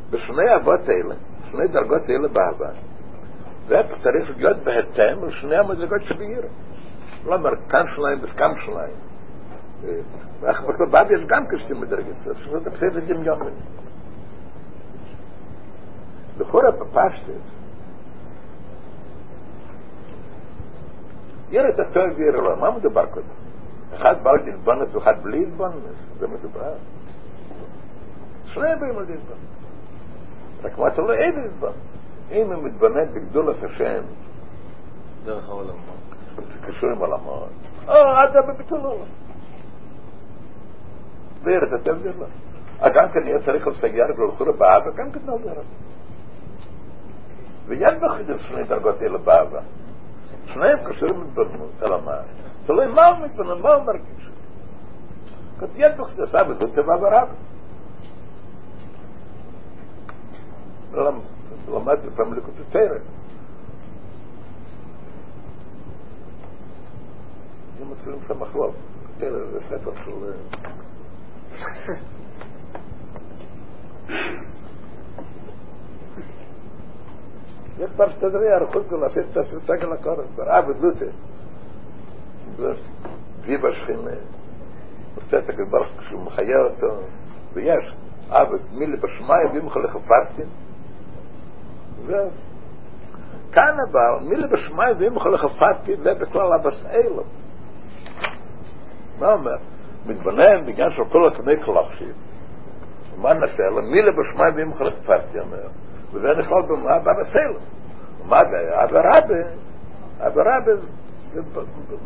בשני אבות האלה, שני דרגות האלה באהבה, זה צריך להיות בהתאם לשני המדרגות שבעיר. לא אומר כאן שלהם וכאן שלהם. כך בבא יש גם כשתי מדרגות, זה בסדר דמיון. לכאורה בפשטת, ירא את הטוב וירא לא, מה מדובר קודם? אחד בעל דלבונת ואחד בלי דלבונת, זה מדובר. שניהם באים על דלבונת. רק מה אתה לא אין דלבונת. אם הוא מתבונן בגדולת השם, דרך העולמות. זה קשור עם עולמות. או, אדם בביטול עולם. וירא לא. גם כן יהיה צריך לסייע ולכאורה באהבה, גם כן נעזר. ויד בחידוש שני דרגות אלה באהבה. שניהם קשורים להתבוננות על המעט. תלוי מה הוא מתבונן, מה הוא מרגיש. בחידוש אבא, זה טבע ורב. למדתי פעם לקוטי תרא. זה מצליחים שם מחלוב. תרא זה ספר של... Jetzt darfst du drei Jahre kurz und lafiert, dass du sagst, dass du sagst, dass du sagst, dass du sie beschwimmen, und du sagst, dass du sagst, dass du mich heirat, und ja, aber du mir lieber schmai, wie mich מתבנן בגלל של כל הקני קלחשים מה נעשה? לה? מי לבשמי מי מחלט פרטי אומר. וזה נכון במה? הבא נעשה לה מה זה? היה? אבא רבי אבא רבי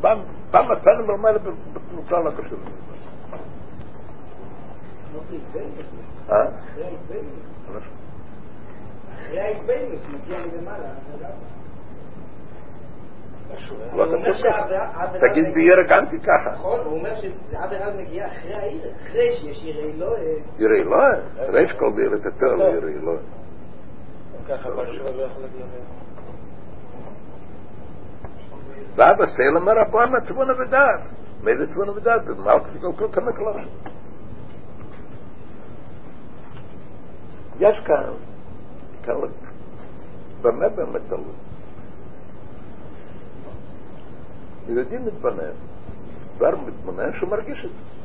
בא מתן מלמד בתנוצה לא אחרי ההתבאים, אחרי ההתבאים, אחרי תגיד בירא גם כי ככה. נכון, הוא אומר שעד אחד מגיע אחרי העיר, אחרי שיש עיר אלוה. עיר אלוה? ריש כל בירא תתר לעיר אלוה. ככה פשוט לא יכול להגיע ואבא אומר הפועל תבונה ודעת. מאיזה תבונה ודעת? במלכות כל כל כמה קלוש. יש כאן, במה באמת תלוי? ילדים מתבונן, כבר מתבונן שהוא מרגיש את זה.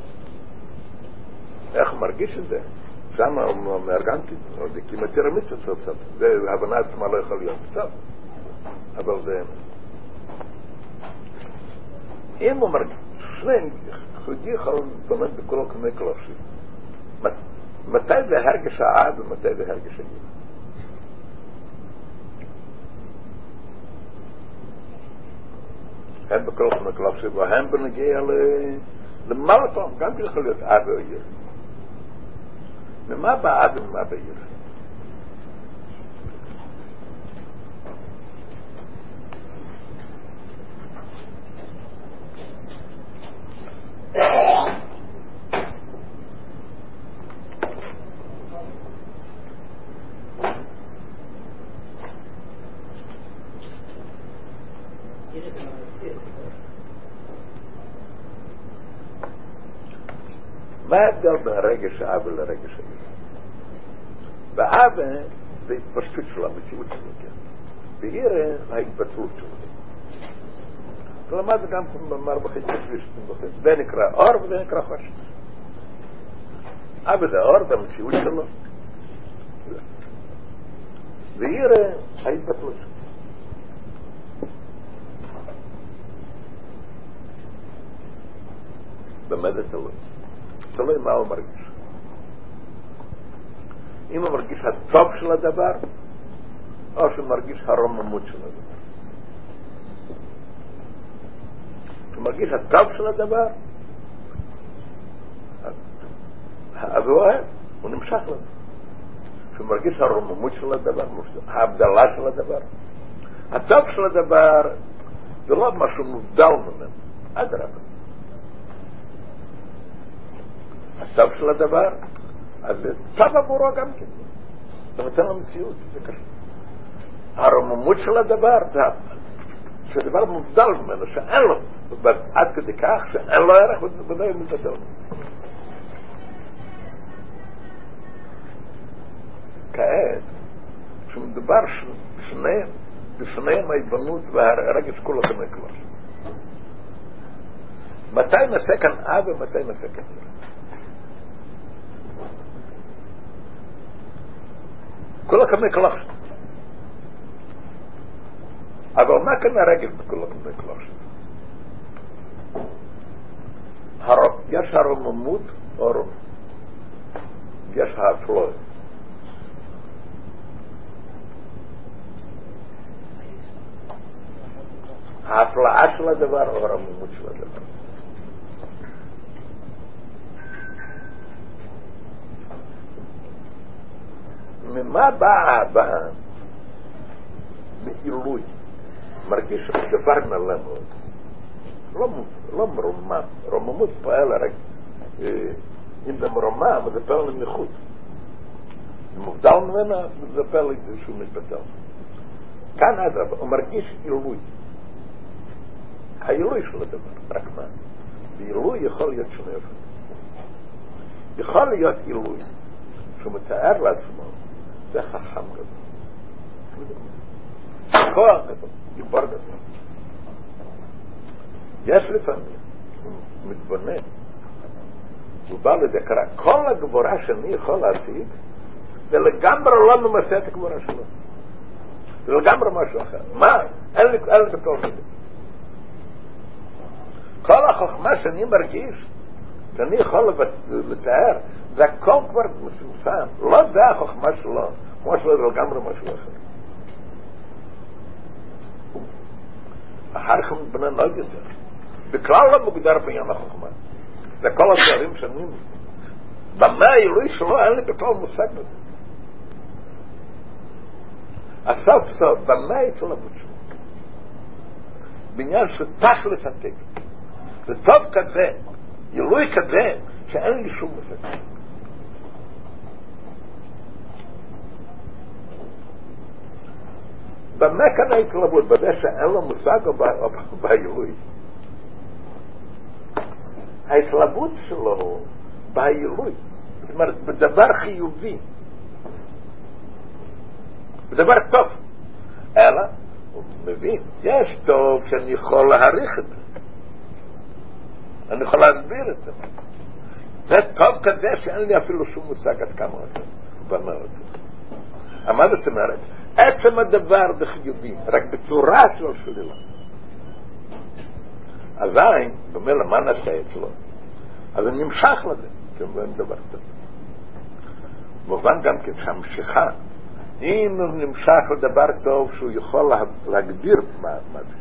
איך מרגיש את זה? שם זה כמעט ירמיץ את סוף סוף. זה הבנה עצמה לא יכול להיות קצת. אבל זה... אם הוא מרגיש, שני יהודי יכול להתבונן בכל קמי קלושים. מתי זה הרגש האב ומתי זה הרגש הגיל? hem bekroos van de klasse, waar hem ben ik. Eh, de marathon, kan ik hier geluid, aardig hier. De ma aardig, mappa hier. Thank. מה ההבדל בין הרגש האב לרגש הגיל? באב זה התפשטות של המציאות שלו, כן. בעיר ההתבטלות שלו. למד גם במאמר וחצי זה נקרא אור וזה נקרא חושך. אבא זה אור, זה המציאות שלו. ועיר ההתבטלות שלו. במה זה תלוי? תלוי מה הוא מרגיש. אם הוא מרגיש הטוב של הדבר, או שהוא מרגיש הרוממות של הדבר. כשהוא מרגיש הטוב של הדבר, אז הוא אוהב, הוא נמשך לזה. כשהוא מרגיש הרוממות של הדבר, ההבדלה של הדבר. הטוב של הדבר זה לא משהו מובדל ממנו, אדרבה. הטוב של הדבר, אז זה טוב עבורו גם כן. זה נותן לו מציאות, זה קשה. הרוממות של הדבר, זה שדבר מובדל ממנו, שאין לו, עד כדי כך שאין לו ערך ודאי מתבטל. כעת, כשמדובר שניהם, בפניהם העיוונות והרגש כולו כמקלוש. מתי נעשה כאן אב ומתי נעשה כאן אב? كلكم ما يقلقش أبو ما كنا راجل كلكم ما يقلقش هرب يشهر مموت هرب يشهر فلوس عفلة عفلة دبار هرب مموت شو دبار ממה באה האהבה? מעילוי. מרגיש דבר נעלה מאוד. לא, לא מרומם. רוממות פועל רק אם זה מרומם, זה פועל לנכות. אם מובדל ממנה, זה פועל שהוא מתבטל. כאן אדרבה, הוא מרגיש עילוי. העילוי של הדבר, רק מה? ועילוי יכול להיות שונה אופן. יכול להיות עילוי שהוא מתאר לעצמו, זה חכם גדול. כוח גדול, גיבור גדול. יש לפעמים, הוא מתבונן, הוא בא לידי קרא, כל הגבורה שאני יכול להשיג, זה לגמרי לא ממצה את הגבורה שלו. זה לגמרי משהו אחר. מה? אין לי בכל מיני. כל החוכמה שאני מרגיש, שאני יכול לתאר, זה הכל כבר מצומצם. לא זה החוכמה שלו, כמו שלו זה לגמרי משהו אחר. אחר כך הוא מתבונן עוד יותר. בכלל לא מוגדר בעניין החוכמה. זה כל הדברים שאני... במה העילוי שלו אין לי בכלל מושג בזה. הסוף סוף, במה ההתלהבות שלו? בעניין של תכלס הטקס. זה טוב כזה, עילוי כזה, שאין לי שום מושג. במה כאן ההתלהבות? בזה שאין לו מושג או בעילוי? ההתלהבות שלו בעילוי, זאת אומרת, בדבר חיובי, בדבר טוב, אלא, הוא מבין, יש טוב שאני יכול להעריך את זה, אני יכול להסביר את זה. זה טוב כזה שאין לי אפילו שום מושג עד כמה זה, במה זה. מה זאת אומרת? עצם הדבר בחיובי, רק בצורה של שלילה. אזי, במילא מה נעשה אצלו? אז הוא נמשך לזה, כמובן דבר טוב. מובן גם כן שהמשיכה, אם הוא נמשך לדבר טוב שהוא יכול להגדיר מה, מה זה,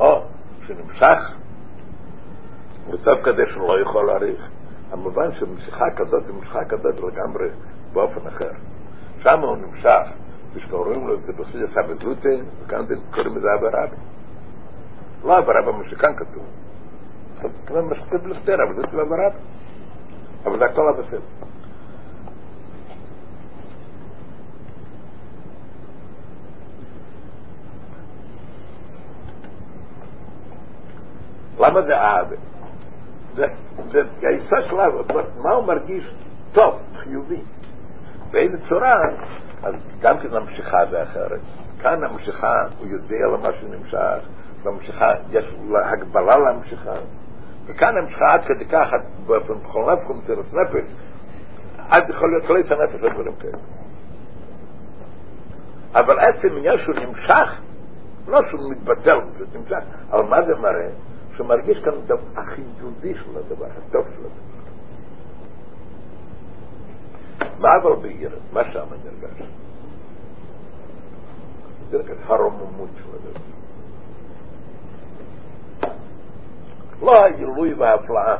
או שנמשך לטוב כזה שהוא לא יכול להעריך, המובן שמשיכה כזאת היא משיכה כזאת לגמרי באופן אחר. שם הוא נמשך, כשקוראים לו את זה בחסידס הבזוטה, וכאן קוראים לזה אבא רבי. לא אבא רבי, מה שכאן כתוב. כמו מה שכתוב לפטר, אבל זה אבא רבי. אבל זה הכל הבסדר. למה זה אהבה? זה היסוד של אהבה, מה הוא מרגיש טוב, חיובי. באיזה צורה, אז גם כן המשיכה זה אחרת. כאן המשיכה, הוא יודע למה שנמשך, במשיכה יש הגבלה למשיכה. וכאן המשיכה עד כדי כך, באופן בכל נפש, מסירת נפש, עד יכול להיות חלית הנפש ודברים כאלה. אבל עצם עניין שהוא נמשך, לא שהוא מתבטל, שהוא נמשך, אבל מה זה מראה? שהוא מרגיש כאן החידודי של הדבר, הטוב של הדבר. מה אבל בעיר? מה שם נרגש? נרגש הרוממות של הדבר. לא הגילוי וההפלאה.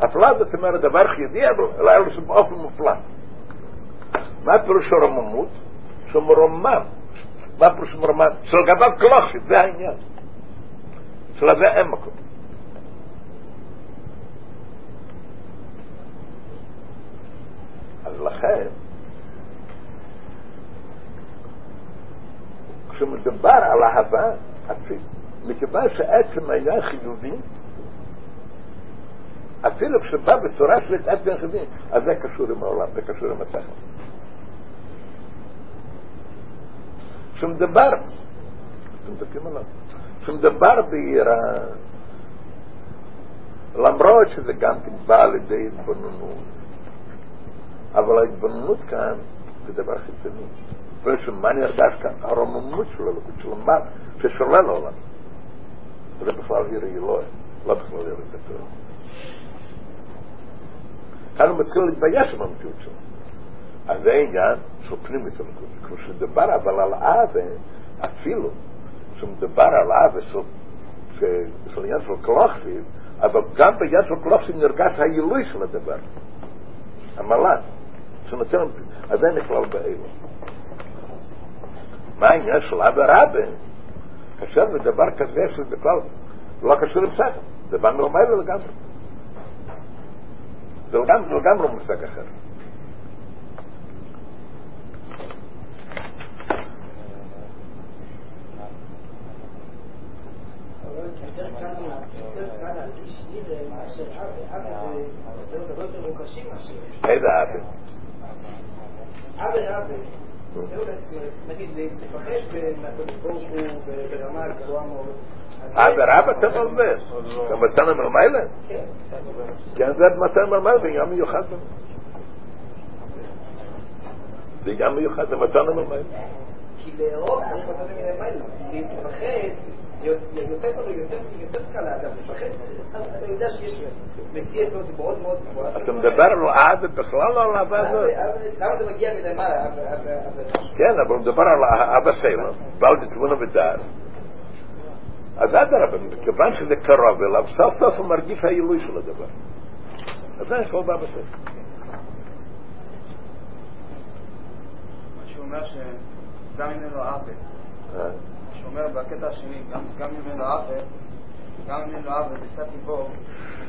הפלאה זאת אומרת דבר חיובי, אבל באופן מופלא. מה פירוש הרוממות? שהוא מרומם. מה פירוש מרומם? שלגביו קלושי, זה העניין. שלזה אין מקום. אז לכן, כשמדובר על אהבה, אפילו, מכיוון שעצם העניין חיובי, אפילו כשבא בצורה של עצם חיובי, אז זה קשור עם העולם, זה קשור עם השכל. כשמדבר, אתם מדברים עליו, כשמדבר ביראה, למרות שזה גם כן בא לידי התבוננות, אבל ההתבוננות כאן זה דבר חיצוני. ושמה נרגש כאן? הרוממות של הלכות, של המעט, ששולל העולם. זה בכלל עיר אלוהים, לא בכלל עיר התורה. כאן הוא מתחיל להתבייש עם המציאות שלו. אז זה העניין של פנימית הלכות. כמו שמדבר אבל על אהבה, אפילו שמדבר על אהבה של, של עניין של קלוכסיב, אבל גם בעניין של קלוכסיב נרגש העילוי של הדבר. המל"ן, שנותן, אז זה נכלל באלו. מה העניין של אבא רבה? כאשר זה דבר כזה שזה בכלל לא קשור לשכל, זה בא מלמעלה לגמרי. זה לגמרי, לגמרי מושג אחר. איזה אבא? אבא אבא נגיד לפחד מהקדוש ברוך הוא ברמה גבוהה מאוד רבא אתה מלמד. אתה מצאנו מלמעלה? כן, כן, זה מצאנו מלמעלה, זה עניין מיוחד. זה עניין מיוחד, זה מצאנו מלמעלה. כי לאהוב צריך מלמעלה כי לפחד יותר יותר קל לאדם לפחד אז אתה יודע שיש מציאת מאוד מאוד גבוהה אתה מדבר על אבא בכלל לא על האהבה הזאת. למה זה מגיע מלמעלה? כן, אבל הוא מדבר על אבא סלם, בעל דתבונה ודעת. אז אדרבה, מכיוון שזה קרוב אליו, סוף סוף הוא מרגיש העילוי של הדבר. אז זה יכול באבא סלם. מה שהוא אומר שגם אם אין לו עוול, אה? שהוא אומר בקטע השני, גם אם אין לו עוול, גם אם אין לו עוול בצד ליבו,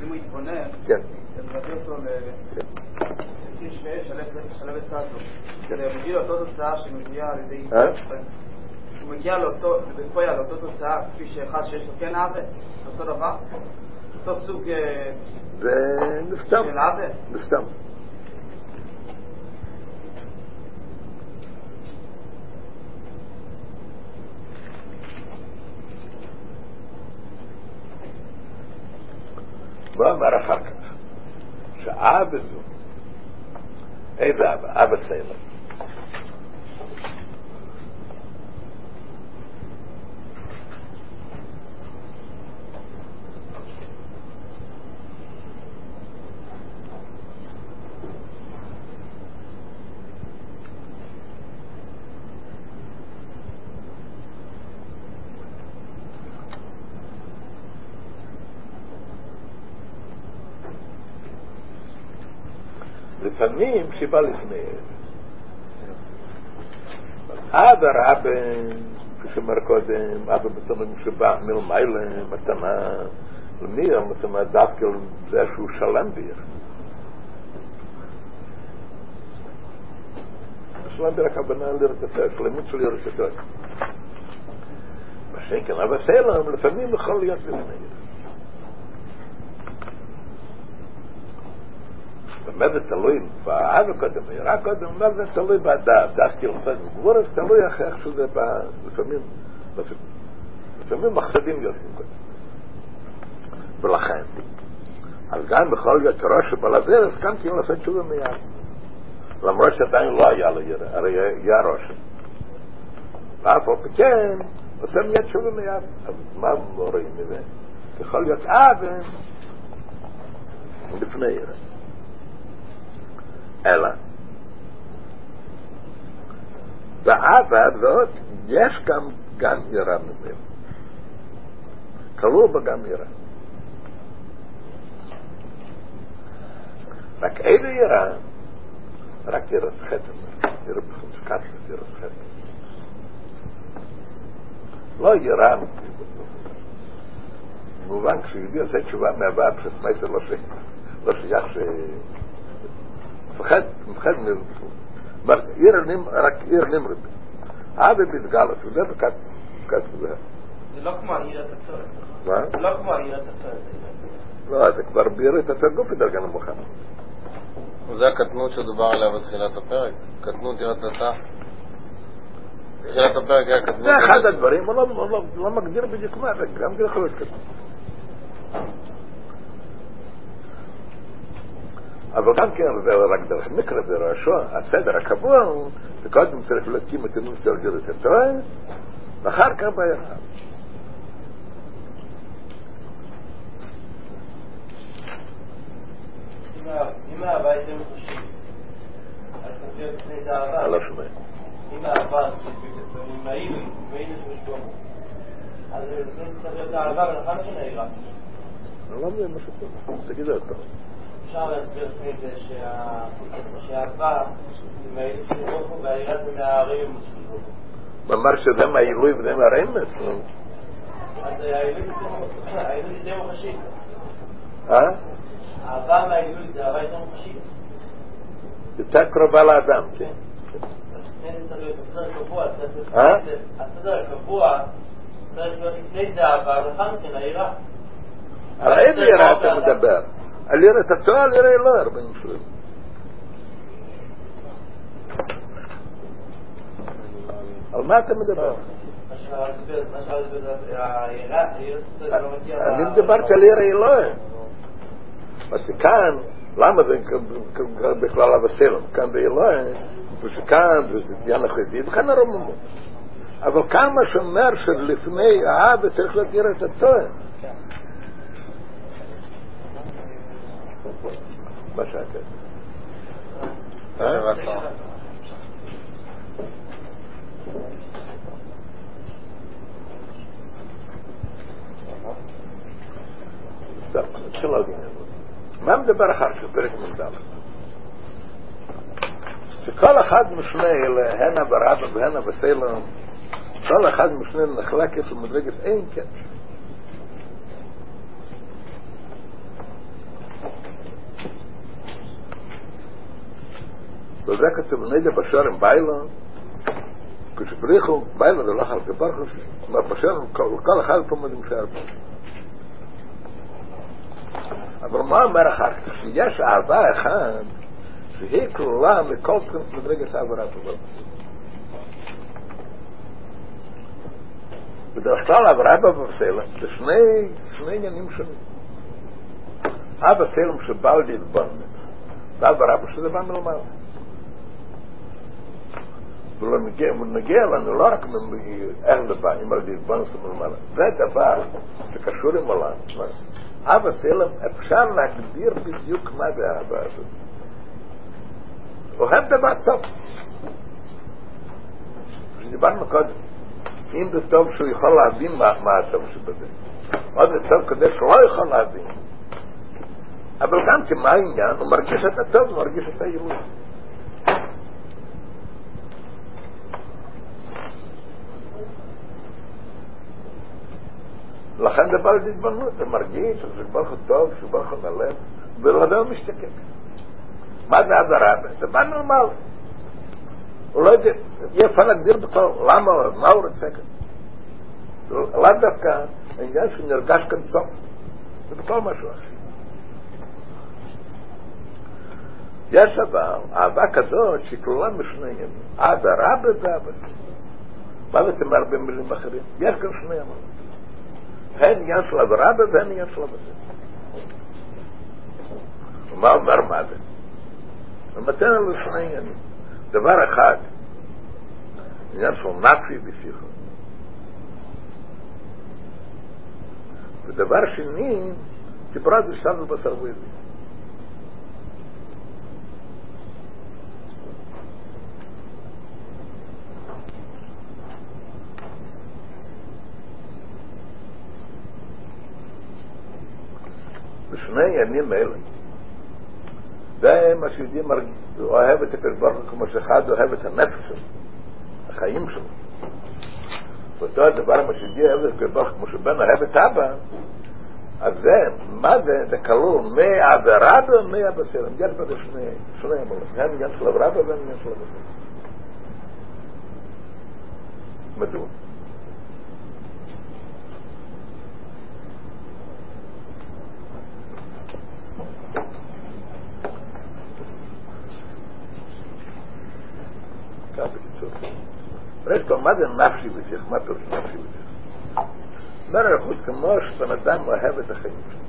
אם הוא יתבונן, כן. זה מביא אותו לקיר שווה שלב סטטו. כן. זה מביא לאותו תוצאה שמגיעה על ידי... אה? הוא מגיע לאותו, בפויה לאותו תוצאה, כפי שאחד שיש לו כן עוול, אותו דבר, אותו סוג אה, זה. של עוול. وامر خلقه عابد اي باب عابد سيدنا לפעמים שבא לפני אבא רבא, כפי שאמר קודם, אבא מתנה שבא מלמעלה, מתנה למי? מתנה דווקא זה שהוא שלם ביר. שלם ביר הכוונה לרקתו, שלמות של ירקתו. מה שכן, אבא סלם לפעמים יכול להיות לפני. זה תלוי באבא קודם, ביראה קודם, זה תלוי באדם, דווקא לפעמים גבורס תלוי איך איך שזה בא, לפעמים, לפעמים מחסדים יוצאים קודם. ולכן, אז גם בכל זאת ראש שבלזרס, כאן כאילו לעשות תשובה מיד. למרות שעדיין לא היה לו יראה, הרי היה ראש. ואף על פי כן, עושה מיד תשובה מיד. אז מה רואים מזה? יכול להיות אבן לפני יראה. אלא באבא הזאת יש גם גם יראה ממנו. כלול בה גם יראה. רק איזה יראה? רק יראת חטא. יראה בחמשקת יראת חטא. לא יראה במובן כשיהודי עושה תשובה מהבאה פשוט מייסר לא שייך לא שייך ש... מפחד, מפחד מ... רק עיר נמרד. אבי מתגלת, וזה בכת זה. זה לא כמו עירת הצורת. מה? זה לא כמו עירת הצורת. לא, זה כבר בירת התרגוף בדרגה נמוכה. זה הקטנות שדובר עליה בתחילת הפרק. קטנות יראת אתה. בתחילת הפרק היה קטנות. זה אחד הדברים, הוא לא- לא- לא מגדיר בדיוק מה זה, גם כן יכול להיות כזה. אבל גם כן, זה רק דרך מקרא, זה ראשו, הסדר הקבוע הוא, שקודם צריך להקים את אמון של גדולת התורה, ואחר כך ביחד. אם האהבה הייתה מחושית, אז צריך להיות לפני זה אני אהבה. לא שומע. אם האהבה, אם היינו, אם היינו שלמה, אז זה צריך להיות אהבה ולאחר מכן העירה. אני לא מבין מה שטוב. תגיד עוד פעם. אפשר להסביר לפני זה שה- שהאהבה זה מהעילוי של ברוך הוא והעירה זה מהערים של ברוך הוא. אמר שזה מהעילוי וזה מהרמז. אז העילוי זה מוחשית. אה? אהבה מהעילוי זה אהבה יותר מוחשית. יותר קרובה לאדם, כן. אה? הסדר הקבוע צריך להיות לפני זה אהבה ולאחר מכן העירה. על איזה יראה אתה מדבר? אלירה תתו אלירה לא ארבעים שלו על מה אתה מדבר? אני מדברת על עיר אלוהים. אז כאן, למה זה בכלל אבא סלם? כאן זה אלוהים, כאן זה דיין החרדי, וכאן הרוממות. אבל כמה שאומר שלפני האבא צריך להתיר את הטוען. מה שאתם. מה מדבר אחר כך פרק מ"ד? שכל אחד משני אלה, הנה ברבא והנה בסלום, כל אחד משני נחלק איפה מדרגת אין כן. וזה כתוב נגד בשורם ביילון, כשפריחו ביילון זה לא חלקי פרחוס, מה בשורם, כל אחד פה מדעים שער פה. אבל מה אומר אחר כך? שיש אהבה אחת שהיא כלולה מכל מדרגת העברת הזאת. בדרך כלל העברה בבסלם זה שני, שני עניינים שונים. אבא סלם שבא להתבונן, והעברה שזה בא מלמעלה. ולא נגיע, נגיע לנו לא רק איך לבאים על להתבונן מלמעלה. זה דבר שקשור עם עולם. אבא סלם, אפשר להגדיר בדיוק מה זה האהבה הזאת. אוהב דבר טוב. שדיברנו קודם. אם זה טוב שהוא יכול להבין מה, הטוב שבזה. עוד זה טוב כדי שהוא לא יכול להבין. אבל גם כמה העניין, הוא מרגיש את הטוב, הוא מרגיש את העילוי. לכן זה בא להתבוננות, זה מרגיש שזה ברוך הוא טוב, שהוא ברוך הוא נלב, ולדבר משתקק. מה זה אדרבה? זה בא נורמל. הוא לא יודע, אי אפשר להגדיר בכלל למה, מה הוא רוצה כאן. לאו דווקא העניין שנרגש כאן טוב, זה בכלל משהו אחר. יש אבל אהבה כזאת שכלולה משני ימים, אדרבה ואבא. מה זה תאמר במילים אחרים? יש כאן שני ימים. היי, יאס לבא דבן יאס לבז. מַאב ארבאת. מתן לפריינגן. דבר אחד. יאס סומאף ביסיח. בדבר שני, תיפרדס סאד בסרבויד. בשני הימים האלה, זה מה שיהודי אוהב את הקדוש ברוך הוא כמו שאחד אוהב את הנפש שלו, החיים שלו. ואותו הדבר מה שיהודי אוהב את הקדוש ברוך הוא כמו שבן אוהב את אבא, אז זה, מה זה? זה כלול מהאברבה ומהבסלם. יש בזה שני, שני אמרות. הן עניין של אברבה והן עניין של הבסלם. מדוע? כך בקיצור. ראשית כל, מה זה נפשי ושיח? מה פירוש נפשי ושיח? אומר הלכות כמו שבן אדם אוהב את החיים שלו.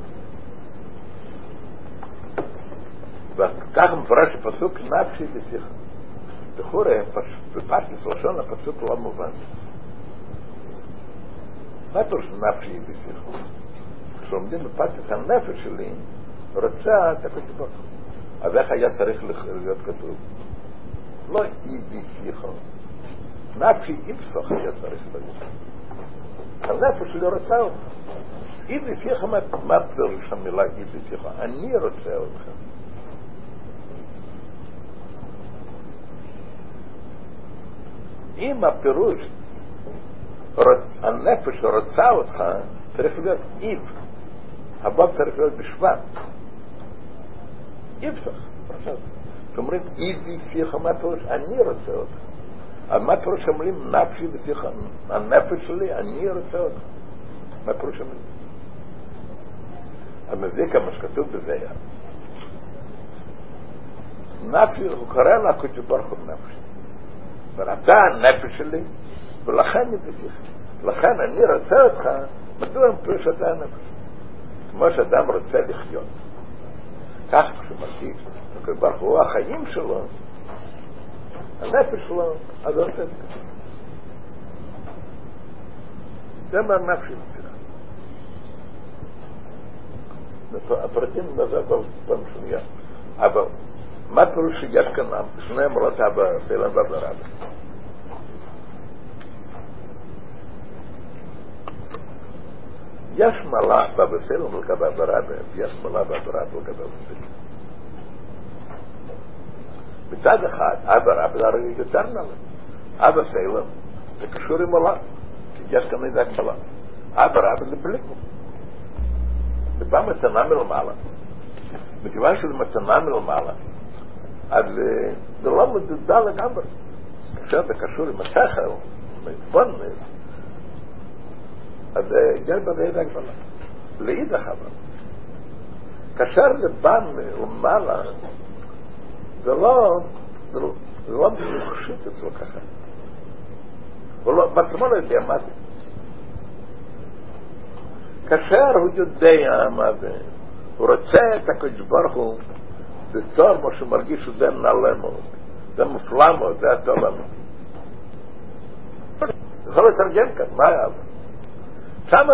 וכך מפורש הפסוק נפשי ושיח. לכאורה, בפשטוס לשון הפסוק לא מובן. מה פירוש נפשי ושיח? כשלומדים בפשטוס הנפש שלי רוצה את הקדוש ברוך הוא. אז איך היה צריך להיות כתוב? לא אי ושיחו. נפשי יפסח היה צריך להיות. הנפש שלי רוצה אותך. אי ושיחו, מה פירוש המילה אי ושיחו? אני רוצה אותך. אם הפירוש הנפש רוצה אותך, צריך להיות איב. הבא צריך להיות בשבט. יפסח. אומרים איבי שיחה, מה פירוש? אני רוצה אותך. אבל מה פירוש אומרים נפשי ושיחה? הנפש שלי, אני רוצה אותך. מה פירוש אומרים? המביא כמה שכתוב בזה נפשי, הוא קורא לה קודש ברוך הוא נפשי. ואתה הנפש שלי, ולכן היא בשיחה. לכן אני רוצה אותך, מדוע פירוש אתה הנפש? כמו שאדם רוצה לחיות. כך מרגיש, הקדוש ברוך הוא החיים שלו, הנפש שלו, אז הוא עושה את זה. זה מה נפשי בשיחה. הפרטים בזה כל פעם שנייה. אבל מה פירוש שיש כאן שני אמרות אבא, סלם ואבא רבא? יש סלם לגבי אבא רבא, יש רבא לגבי אבא סלם. מצד אחד, אבא רבא זה הרי יותר מעלה. אבא סלם זה קשור עם מעלה, כי יש כאן איזה הגבלה. אבא רבא זה בלי כלום. זה בא מתנה מלמעלה. מכיוון שזה מתנה מלמעלה, אז זה לא מדודה לגמרי. כאשר זה קשור עם השכל, עם אז יש בזה איזה הגבלה. לאידך אבל, כאשר זה בא מלמעלה, זה לא, זה לא, לא מחשיט אצלו ככה. הוא לא, בעצמו לא יודע מה זה. כאשר הוא יודע מה זה, הוא רוצה את הקדוש ברוך הוא זה צור מה שהוא מרגיש שזה נעלה מאוד, זה מופלא מאוד, זה הטוב האמיתי. יכול לתרגם כאן, מה היה? שם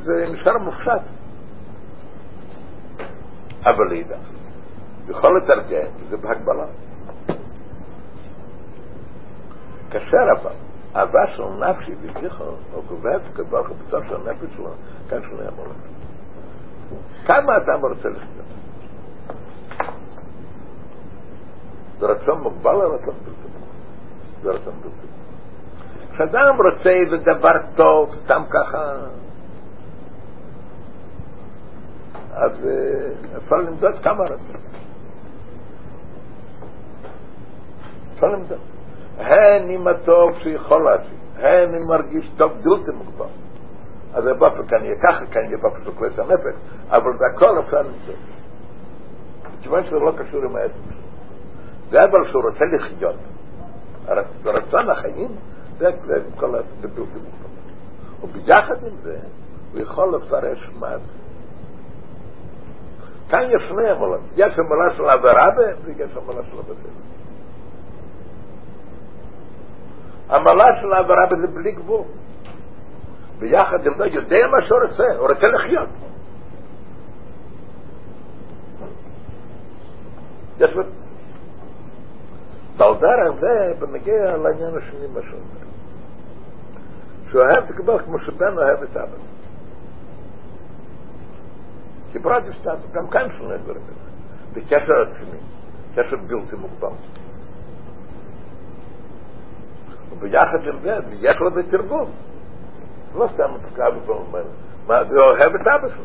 זה נשאר מופשט. אבל לאידך, יכול לתרגם, זה בהגבלה. כאשר אבל, אהבה של נפשי בגיחו, או קובע את הקדוש בתור של הנפש שלו, כאן שלא יאמר לך. כמה אדם רוצה לחיות? זה רצון מוגבל או רצון בלתי מוגבל? זה רצון בלתי מוגבל. כשאדם רוצה איזה דבר טוב, סתם ככה, אז אפשר למדוד כמה רצון. אפשר למדוד. הן עם הטוב שיכול להשיג, הן עם מרגיש טוב בלתי מוגבל. אז זה באופן כאן יהיה ככה, כאן יהיה באופן של כלי הנפש, אבל זה הכל אפשר למדוד. כיוון שזה לא קשור עם שלו. זה אבל שהוא רוצה לחיות. רצון החיים, זה כל הבלתי מוגבל. וביחד עם זה, הוא יכול לפרש מה זה. כאן יש שני אמולות. יש אמולה של אברבה ויש אמולה של אברבה. המעלה של אברבה זה בלי גבול. ביחד עם זה יודע מה שהוא רוצה, הוא רוצה לחיות. יש ועל דרך זה בנגיע לעניין השני מה שאומר. שהוא אוהב את הקבל כמו שבן אוהב את אבא. כי פרט יש גם כאן שונה דברים האלה. בקשר עצמי, קשר בלתי מוגבל. וביחד עם זה, יש לו בתרגום. לא סתם מתקע בכל מה, זה אוהב את אבא שלו.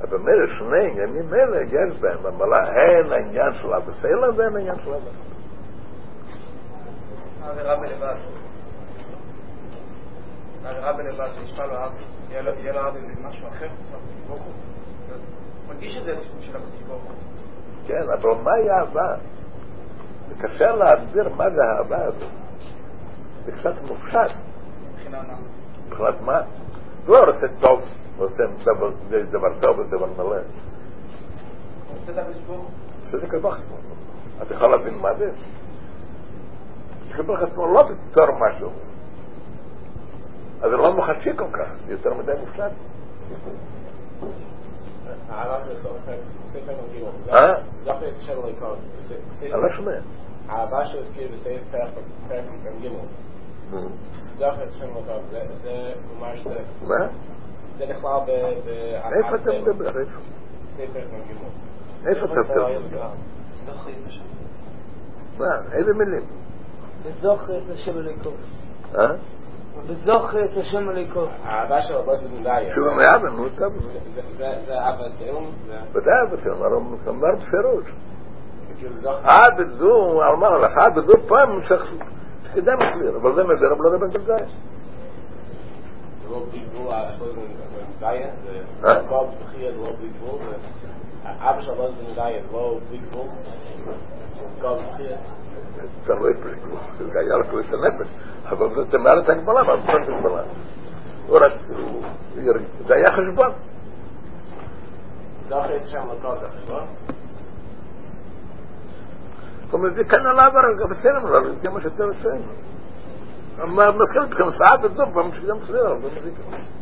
אבל מילא שני עניינים אלה יש בהם, המעלה הן העניין של אבא סלע והן העניין של אבא. עבירה בלבד. עבירה בלבד, שנשמע לו אב, יהיה אב עם משהו אחר, ברוך הוא. הוא מרגיש את זה של הקדוש ברוך הוא. כן, אבל מהי אהבה? זה קשה להסביר מה זה האהבה הזאת. זה קצת מופשט. מבחינה מה? מבחינת מה? הוא לא עושה טוב, הוא עושה דבר, זה טוב וזה דבר מלא. הוא רוצה את הקדוש ברוך הוא. שזה כבח עצמו. אתה יכול להבין מה זה? כבח עצמו לא בתור משהו. אז זה לא מוחשי כל כך, זה יותר מדי מופשט. ספר מגימות. אה? זוכר יש שם ליקון. אני לא שומע. שהזכיר בספר פרק. זוכר שם ליקון. זה ממש זה. מה? זה נכלל ב... איפה אתה מדבר? איפה? ספר מגימות. איפה אתה מדבר? מה? איזה מילים? וזוכר את השם אליקו. אה? בזוכר את השם הליכות. האהבה שלו בוא תגידה. שהוא גם היה במוצא. זה אהבה תאום? בוודאי אהבה תאום, הרי הוא אמר בפירוש. אה, בזו, אמר לך, אה, בזו פעם, שכדאי מסביר, אבל זה מדבר רב לא רבן גלגאי. זה לא דיבור על הכל מיני גלגאי, זה מקום תחי עד לא דיבור, אבא שלו לא דיבור, לא דיבור, מקום תחי da loy prikl da yar ko se nepe aba da mar tak bala ba tak bala ora yer da ya khash ba da khash cham ta da khash ba kome vi kana la bar ga besem la ti ma shtem sen amma ma khalt kam sa'at ad-dub ma shtem sen ma